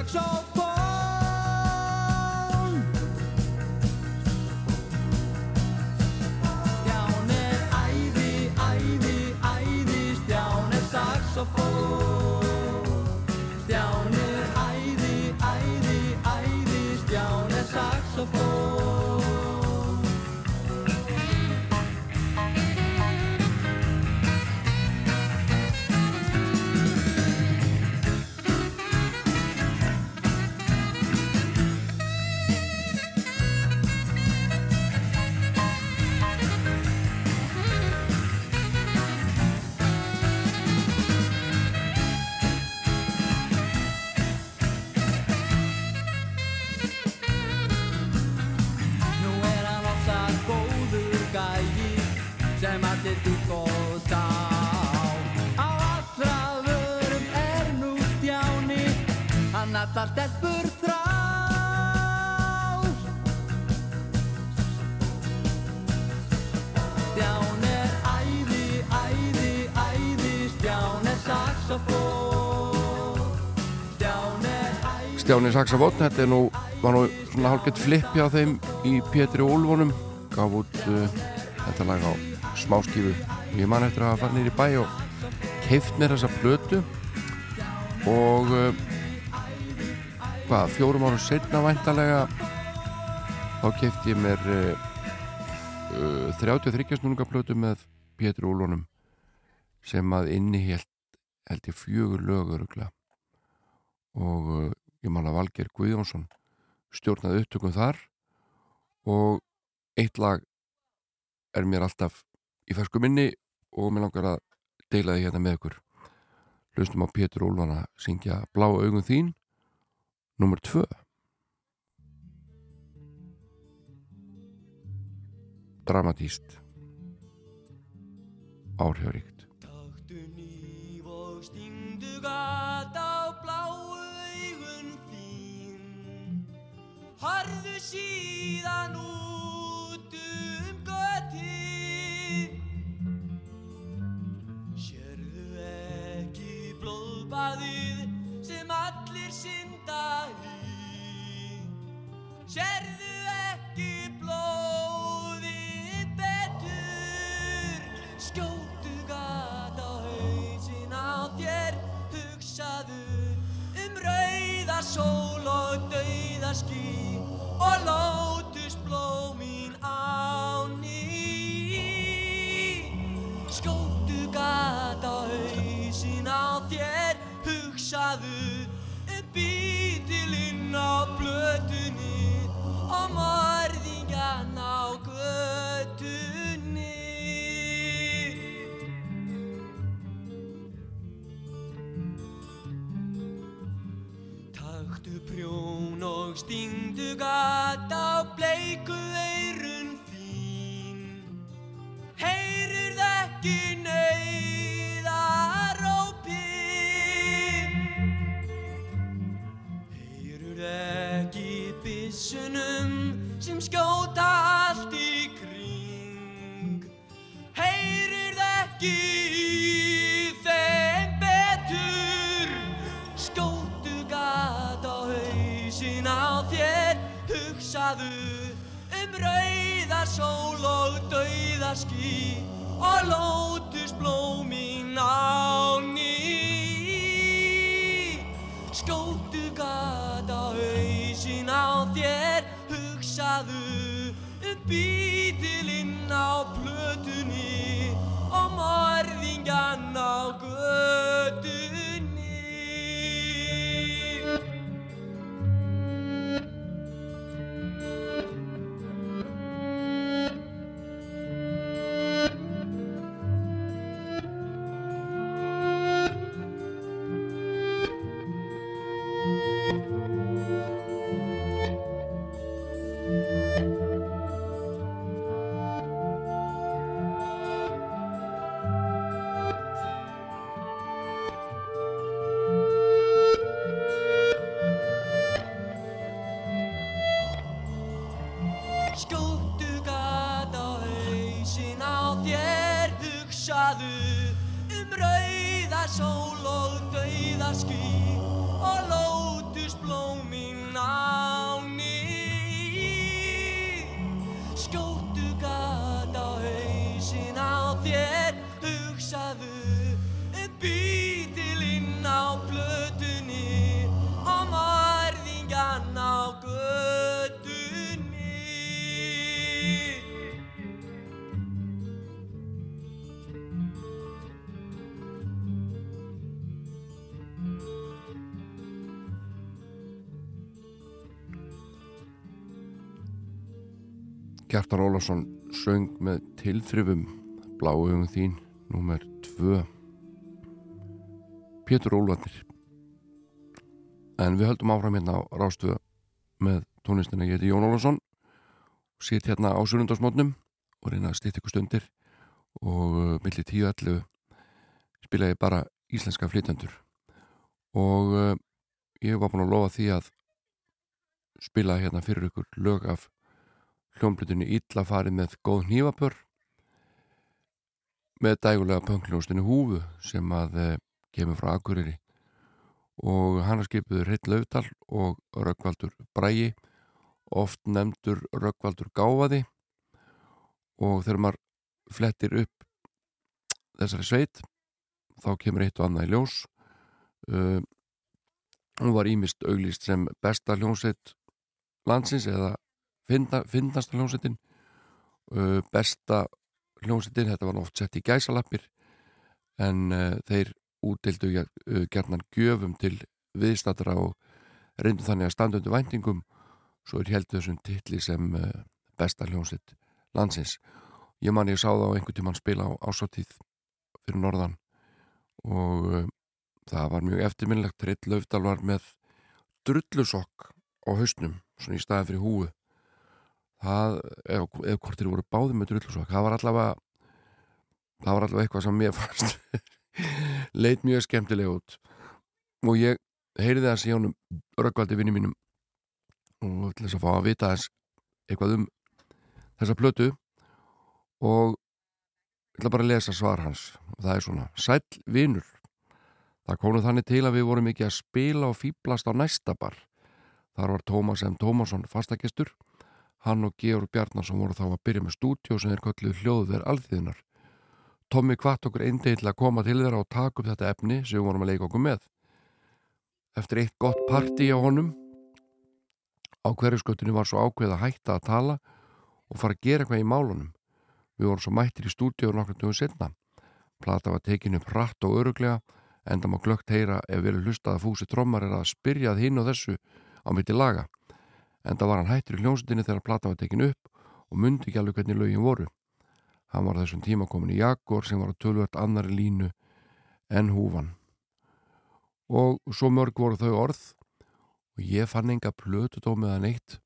[SPEAKER 1] Show. Saxafótt, þetta er nú, var nú svona hálfgett flip hjá þeim í Pétri Úlfunum, gaf út uh, þetta lag á smáskífu. Ég man eftir að farið nýri bæ og keift mér þessa plötu. Og uh, hvað, fjórum árum setna væntalega þá keifti ég mér uh, uh, 33 snúninga plötu með Pétri Úlfunum sem að inni held, held ég fjögur lög öruglega og uh, ég man að Valgeir Guðjónsson stjórnaði upptökum þar og eitt lag er mér alltaf í fersku minni og mér langar að deila því hérna með ykkur. Hlustum á Pétur Úlfana syngja Blá augun þín nummer tvö. Dramatíst áhrifaríkt.
[SPEAKER 19] Og stingdu gat Harðu síðan út um götið. Sérðu ekki blóðbaðið sem allir synda í? Sérðu ekki blóðið betur? Skjótu gat á hausin á þér Hugsaðu um rauða sól og dauða bítilinn á blötunni Og morðingjan á götunni Prjón og stingdu gat á bleiku eirun þín. Heyrir ekki neyðarópi Heyrir ekki byssunum sem skjóta allt í kring? Heyrir ekki Hugsaðu um rauða sól og dauða ský Og lótus blómin á ný. Skjótu gat á hausin á þér Hugsaðu um bítilinn á plötunni Og morðingjan á götunni
[SPEAKER 1] Gjartar Ólafsson söng með tilþrifum Bláugum þín, númer 2 Pétur Ólvarnir En við höldum áfram hérna á Rástöðu með tónlistina. Ég heiti Jón Ólafsson og sitt hérna á sunnundasmótnum og reyna að stýtt ykkur stundir. Og uh, milli 10-11 spila ég bara íslenska flytjandur og uh, ég var búin að lofa því að spila hérna fyrir ykkur lög af hljómblutinni Ítla farið með góð nývapör með dægulega pöngljóstinu Húfu sem að e, kemur frá Akureyri. Og hann har skipuður Hitt Laufdal og Röggvaldur Brægi oft nefndur Röggvaldur Gáfaði. Og þegar maður flettir upp þessari sveit þá kemur eitt og annað í ljós. Uh, hún var ímist auglýst sem besta hljómsveit landsins eða finnast hljómsveitin uh, besta hljómsveitin þetta var oft sett í gæsalappir en uh, þeir útildu uh, gerðnan gjöfum til viðstatra og reyndu þannig að standa undir væntingum. Svo er heldur þessum titli sem uh, besta hljómsveit landsins. Ég man ég sá það á einhvern tímann spila á ásáttíð fyrir norðan og uh, það var mjög eftirminnlegt Ritt Laufdal var með drullusokk á hausnum svona í staði fyrir húu það, eða, eða hvort þeir voru báði með drullusokk, það var allavega það var allavega eitthvað sem mér fannst leit mjög skemmtilega út. Og ég heyriði það síðan um röggvaldi vinni mínum og til þess að fá að vita þess eitthvað um þessa plötu og ég ætla bara að lesa svar hans. Og það er svona, sæll vinur. Það konuð þannig til að við vorum ekki að spila og fýblast á næsta bar. Þar var Tómas M. Tómasson fastagestur hann og Georg Bjarnarsson voru þá að byrja með stúdjó sem þeir kölluð hljóðverð alþýðinar Tommi kvart okkur eindegið til að koma til þeirra og taka upp þetta efni sem við vorum að leika okkur með. Eftir eitt gott parti á honum á hverju skötunni var svo ákveð að hætta að tala og fara að gera eitthvað í málunum. Við vorum svo mættir í stúdíu og nokkur dögum setna plata var tekinu upp rætt og öruglega enda má glögt heyra ef við erum hlustað að fúsi trommar er að spyrjað hinn og þessu á mitt í laga enda var hann hættur í hljómsutinni þegar plata var tekinu upp og myndi ekki alveg hvernig lögin voru. Hann var þessum tíma komin í Jaguar sem var að tölvöld annari línu en húfan. Og svo mörg voru þau orð og ég fann enga plötu dómiðan eitt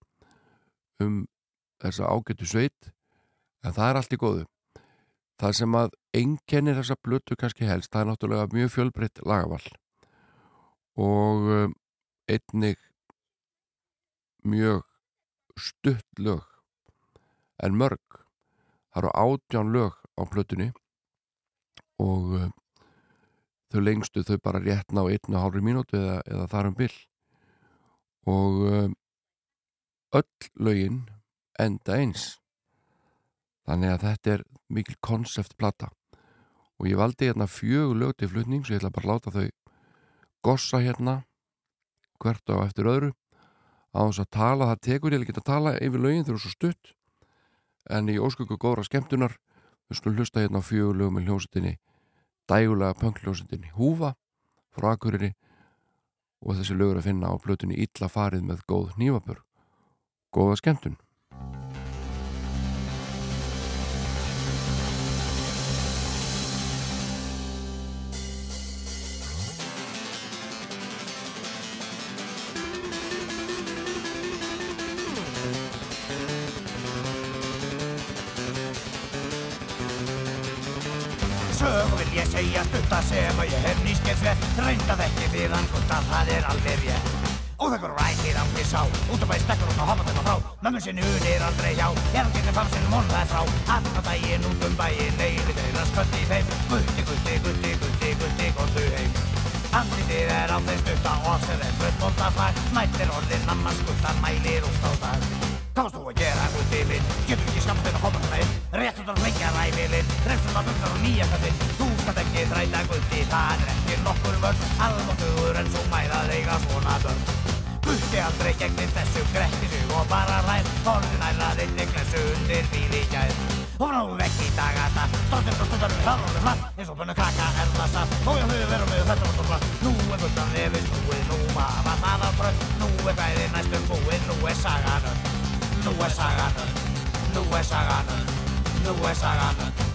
[SPEAKER 1] um þessa ágættu sveit en það er allt í góðu. Það sem að einkennir þessa plötu kannski helst, það er náttúrulega mjög fjölbreytt lagaval og um, einnig mjög stutt lög. En mörg það eru átján lög á plötunni og um, þau lengstu þau bara rétt ná einn og hálfri mínúti eða, eða þar um byll og um, öll lögin enda eins. Þannig að þetta er mikil konceptplata. Og ég valdi hérna fjögur lög til flutning svo ég ætla bara að láta þau gossa hérna hvert á eftir öðru á þess að tala, það tekur ég ekki að tala yfir lögin þau eru svo stutt. En í ósköku góðra skemmtunar við skulum hlusta hérna á fjögur lög með hljómsutinni dægulega pöngljósutinni Húfa frá Akureyri. Og þessi lögur að finna á plötunni Illa farið með góð nývapur góða skemmtun
[SPEAKER 20] berjast út að segja maður ég hef nýskeitt verð, reyndað ekki við hann út að það er alveg rétt. Óþekkur ræðið á mig sá, út af að ég stekkur hún og hoppa þennan frá, mömmu sinni unir aldrei hjá, ég er aldrei fann sinni mónuðað frá, aðra dægin út um bæin, neyli þeirra sköldi í feim, gutti, gutti, gutti, gutti, gutti, góðu heim. Andriðið er á þeim stutta og sér er brött og það fær, mættir orðin, mamma skutta, mælir út á það. Hvað varst þú að gera út í minn? Getur ekki skamst þinn að koma þarna inn? Rétt út á hlengja ræfilinn, reynsum að bukna á nýja kattinn. Þú mátt ekki þræta gutti, það er ekki nokkur vörn, alvottugur en svo mæðað eiga svona börn. Gutti aldrei gegnir þessu grettinu og bara ræð, orðin ærað inn í glesu undir bíli gæð. Og náðu vekk í dagata, stoltir og stuttanum hláðrónum hlatt, eins og bönnu krakka er það satt. Og ég höfðu verið með þetta og stofla, nú er bönnan yfirst, nú er nú maður það á brönd,
[SPEAKER 21] nú er bæði næstum búinn, nú er saganum, nú er saganum, nú er saganum, nú er saganum.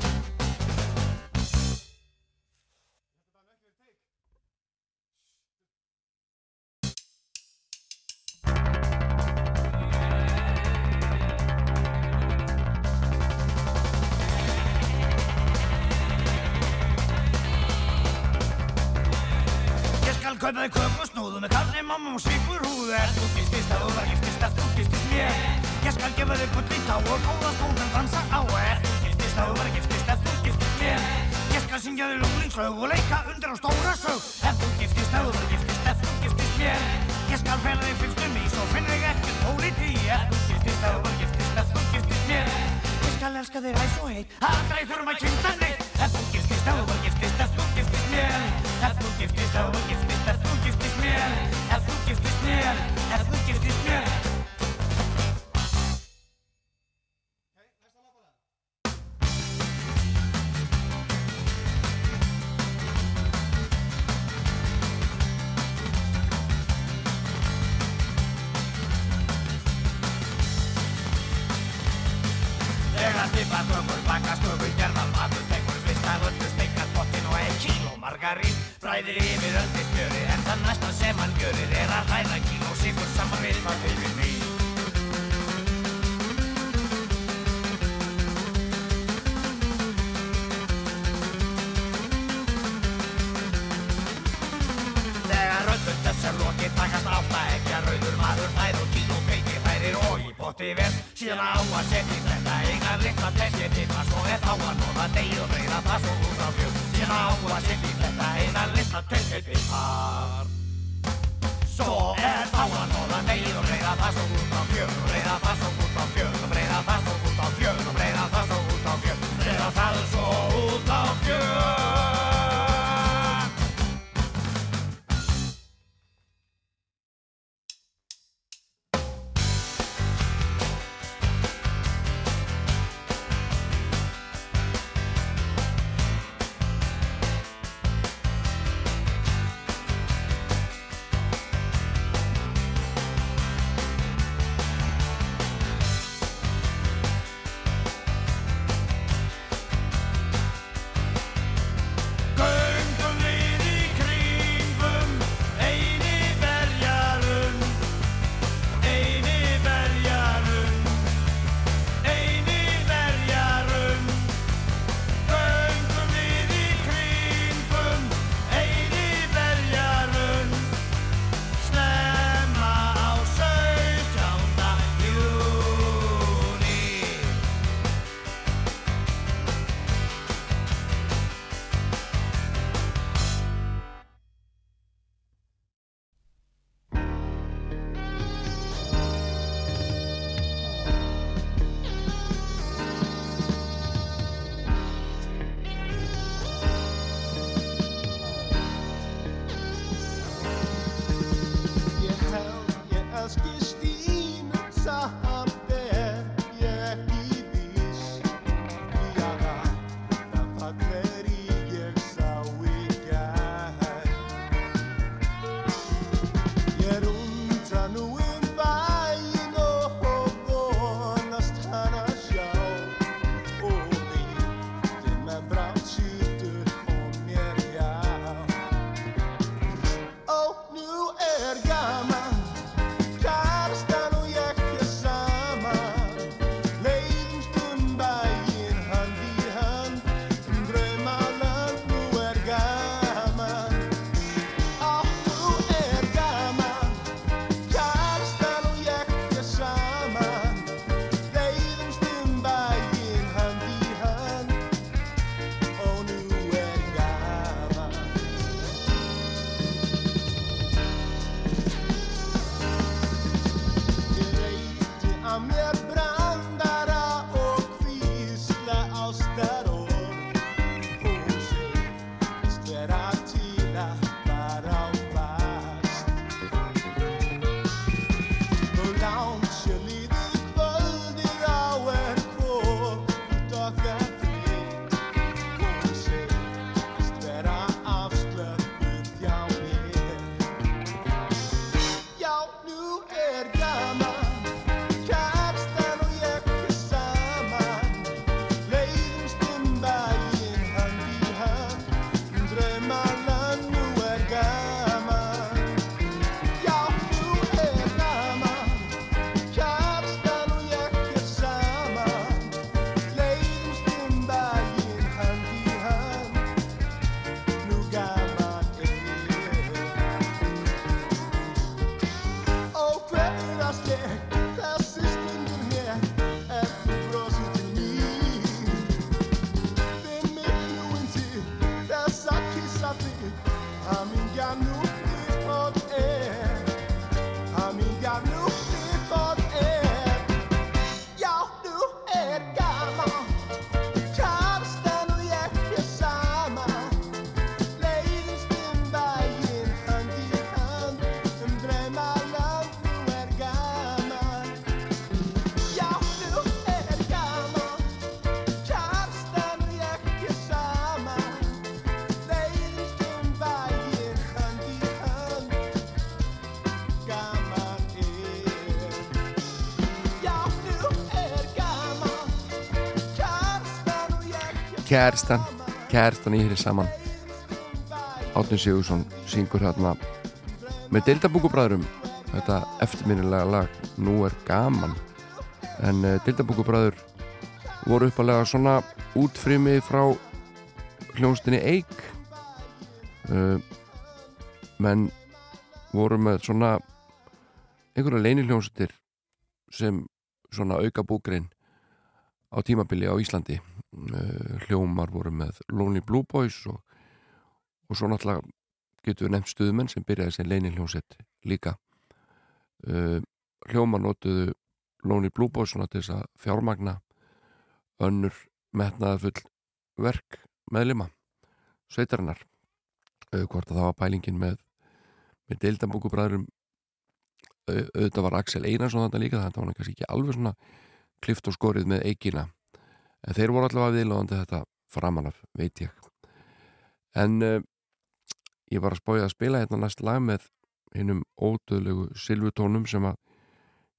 [SPEAKER 21] Kærstan,
[SPEAKER 1] kærstan í hér saman. Átni Sigursson syngur hérna með Deildabungubræðurum þetta eftirminnilega lag Nú er gaman. En uh, Deildabungubræður voru uppalega svona útfrimi frá hljónstinni Eik. Uh, menn voru með svona einhverja leiniljónsutir sem svona auka búgrein á tímabili á Íslandi hljómar voru með Lonely Blue Boys og, og svo náttúrulega getur við nefnt stuðmenn sem byrjaði sem leini hljómsett líka. Uh, hljómar notuðu Lonely Blue Boys svona til þess að fjármagna önnur metnaða full verk meðlima sveitarinnar. Uh, hvort að það var pælingin með með deildambúkubræðurum auðvitað var Axel Einarsson þetta líka þetta var hann kannski ekki alveg svona klift og skorið með eigina en þeir voru allavega viðlóðandi þetta framanaf, veit ég. En uh, ég var að spója að spila hérna næst lag með hinnum ódöðlegu silvutónum sem að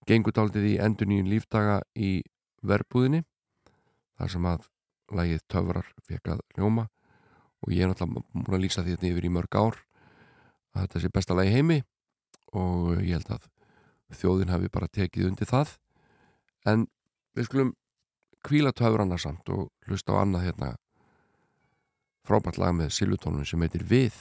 [SPEAKER 1] gengur daldið í endur nýjum lífdaga í verbúðinni þar sem að lagið töfrar fekk að hljóma. Og ég er náttúrulega múin að lýsa því þetta yfir í mörg ár að þetta sé besta lagi heimi og ég held að þjóðin hafi bara tekið undir það. En við skulum kvíla töfur annars samt og hlusta á annað hérna. Frábært lag með silvutónum sem heitir Við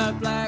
[SPEAKER 19] that black.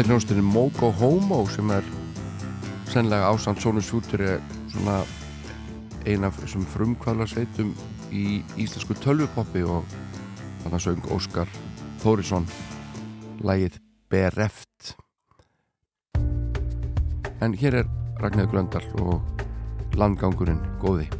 [SPEAKER 1] Þetta er hljómsdurinn Mogo Homo sem er sennilega ásand Sónus Fjútur er svona eina af þessum frumkvæðla sveitum í íslensku tölvupoppi og þannig að söng Óskar Þórisson lægið Bereft En hér er Ragnæður Gröndal og landgangurinn Góði.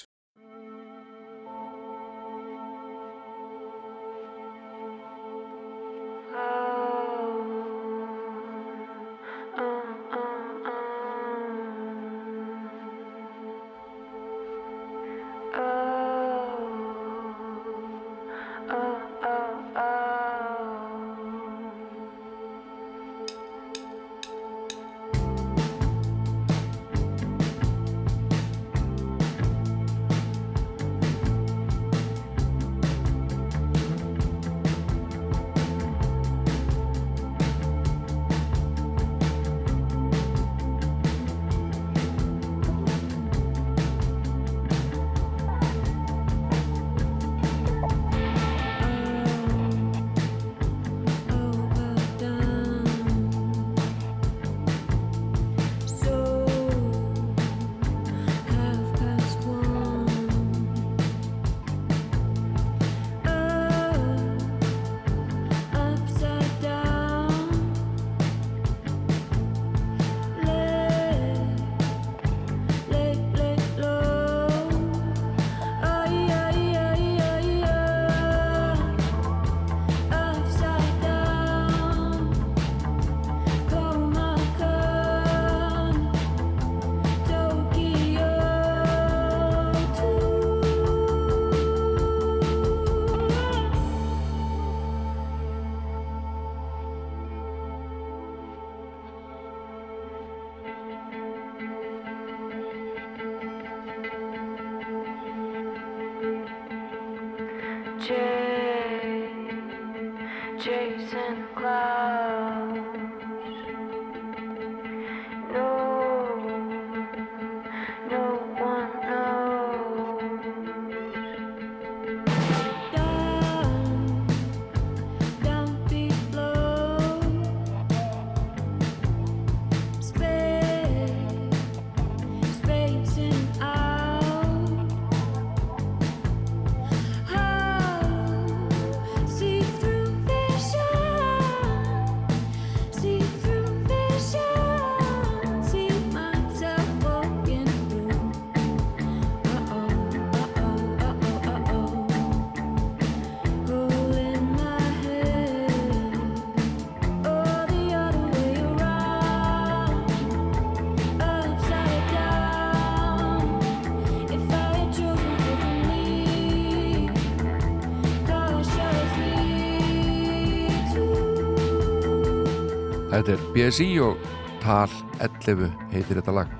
[SPEAKER 1] Þetta er BSI og Tal 11 heitir þetta lag.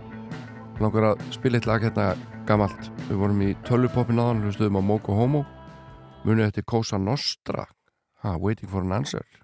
[SPEAKER 1] Langar að spila eitt lag hérna gamalt. Við vorum í tölvupoppin aðan hlustuðum á Moko Homo munið eftir Cosa Nostra. Ha, Waiting for an Answer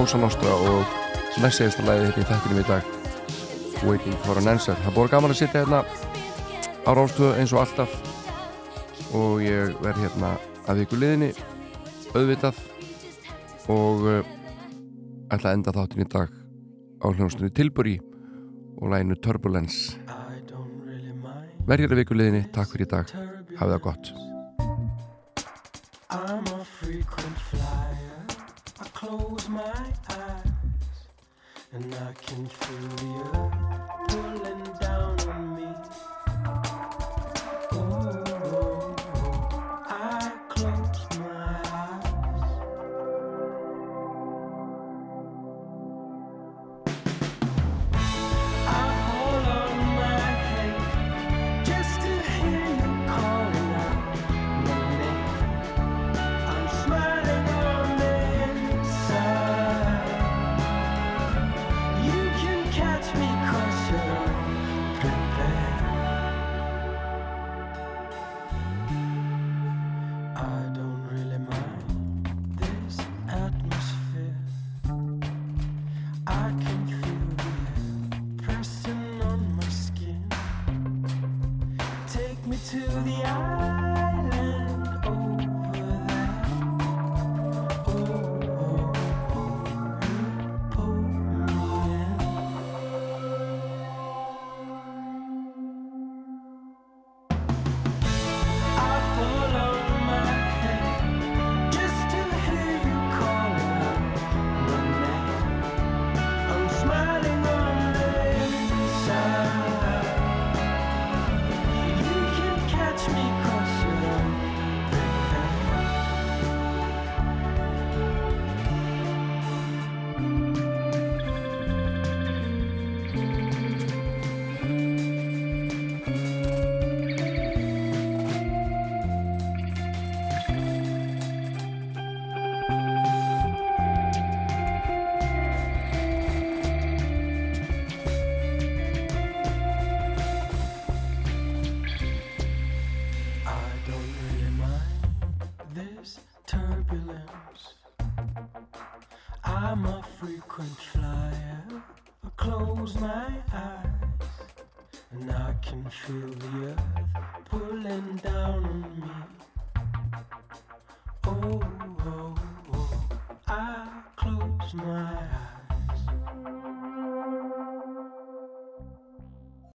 [SPEAKER 1] Pósa Nostra og næst segist að læði þetta í þættinum í dag. Waiting for an answer. Það búið gaman að sitja hérna á rástöðu eins og alltaf og ég verð hérna að viku liðinni auðvitað og uh, ætla að enda þáttin í dag á hljómsnöðu Tilbury og læginu Turbulence. Verður að viku liðinni, takk fyrir í dag. Hafið það gott
[SPEAKER 22] and I can feel the earth. pulling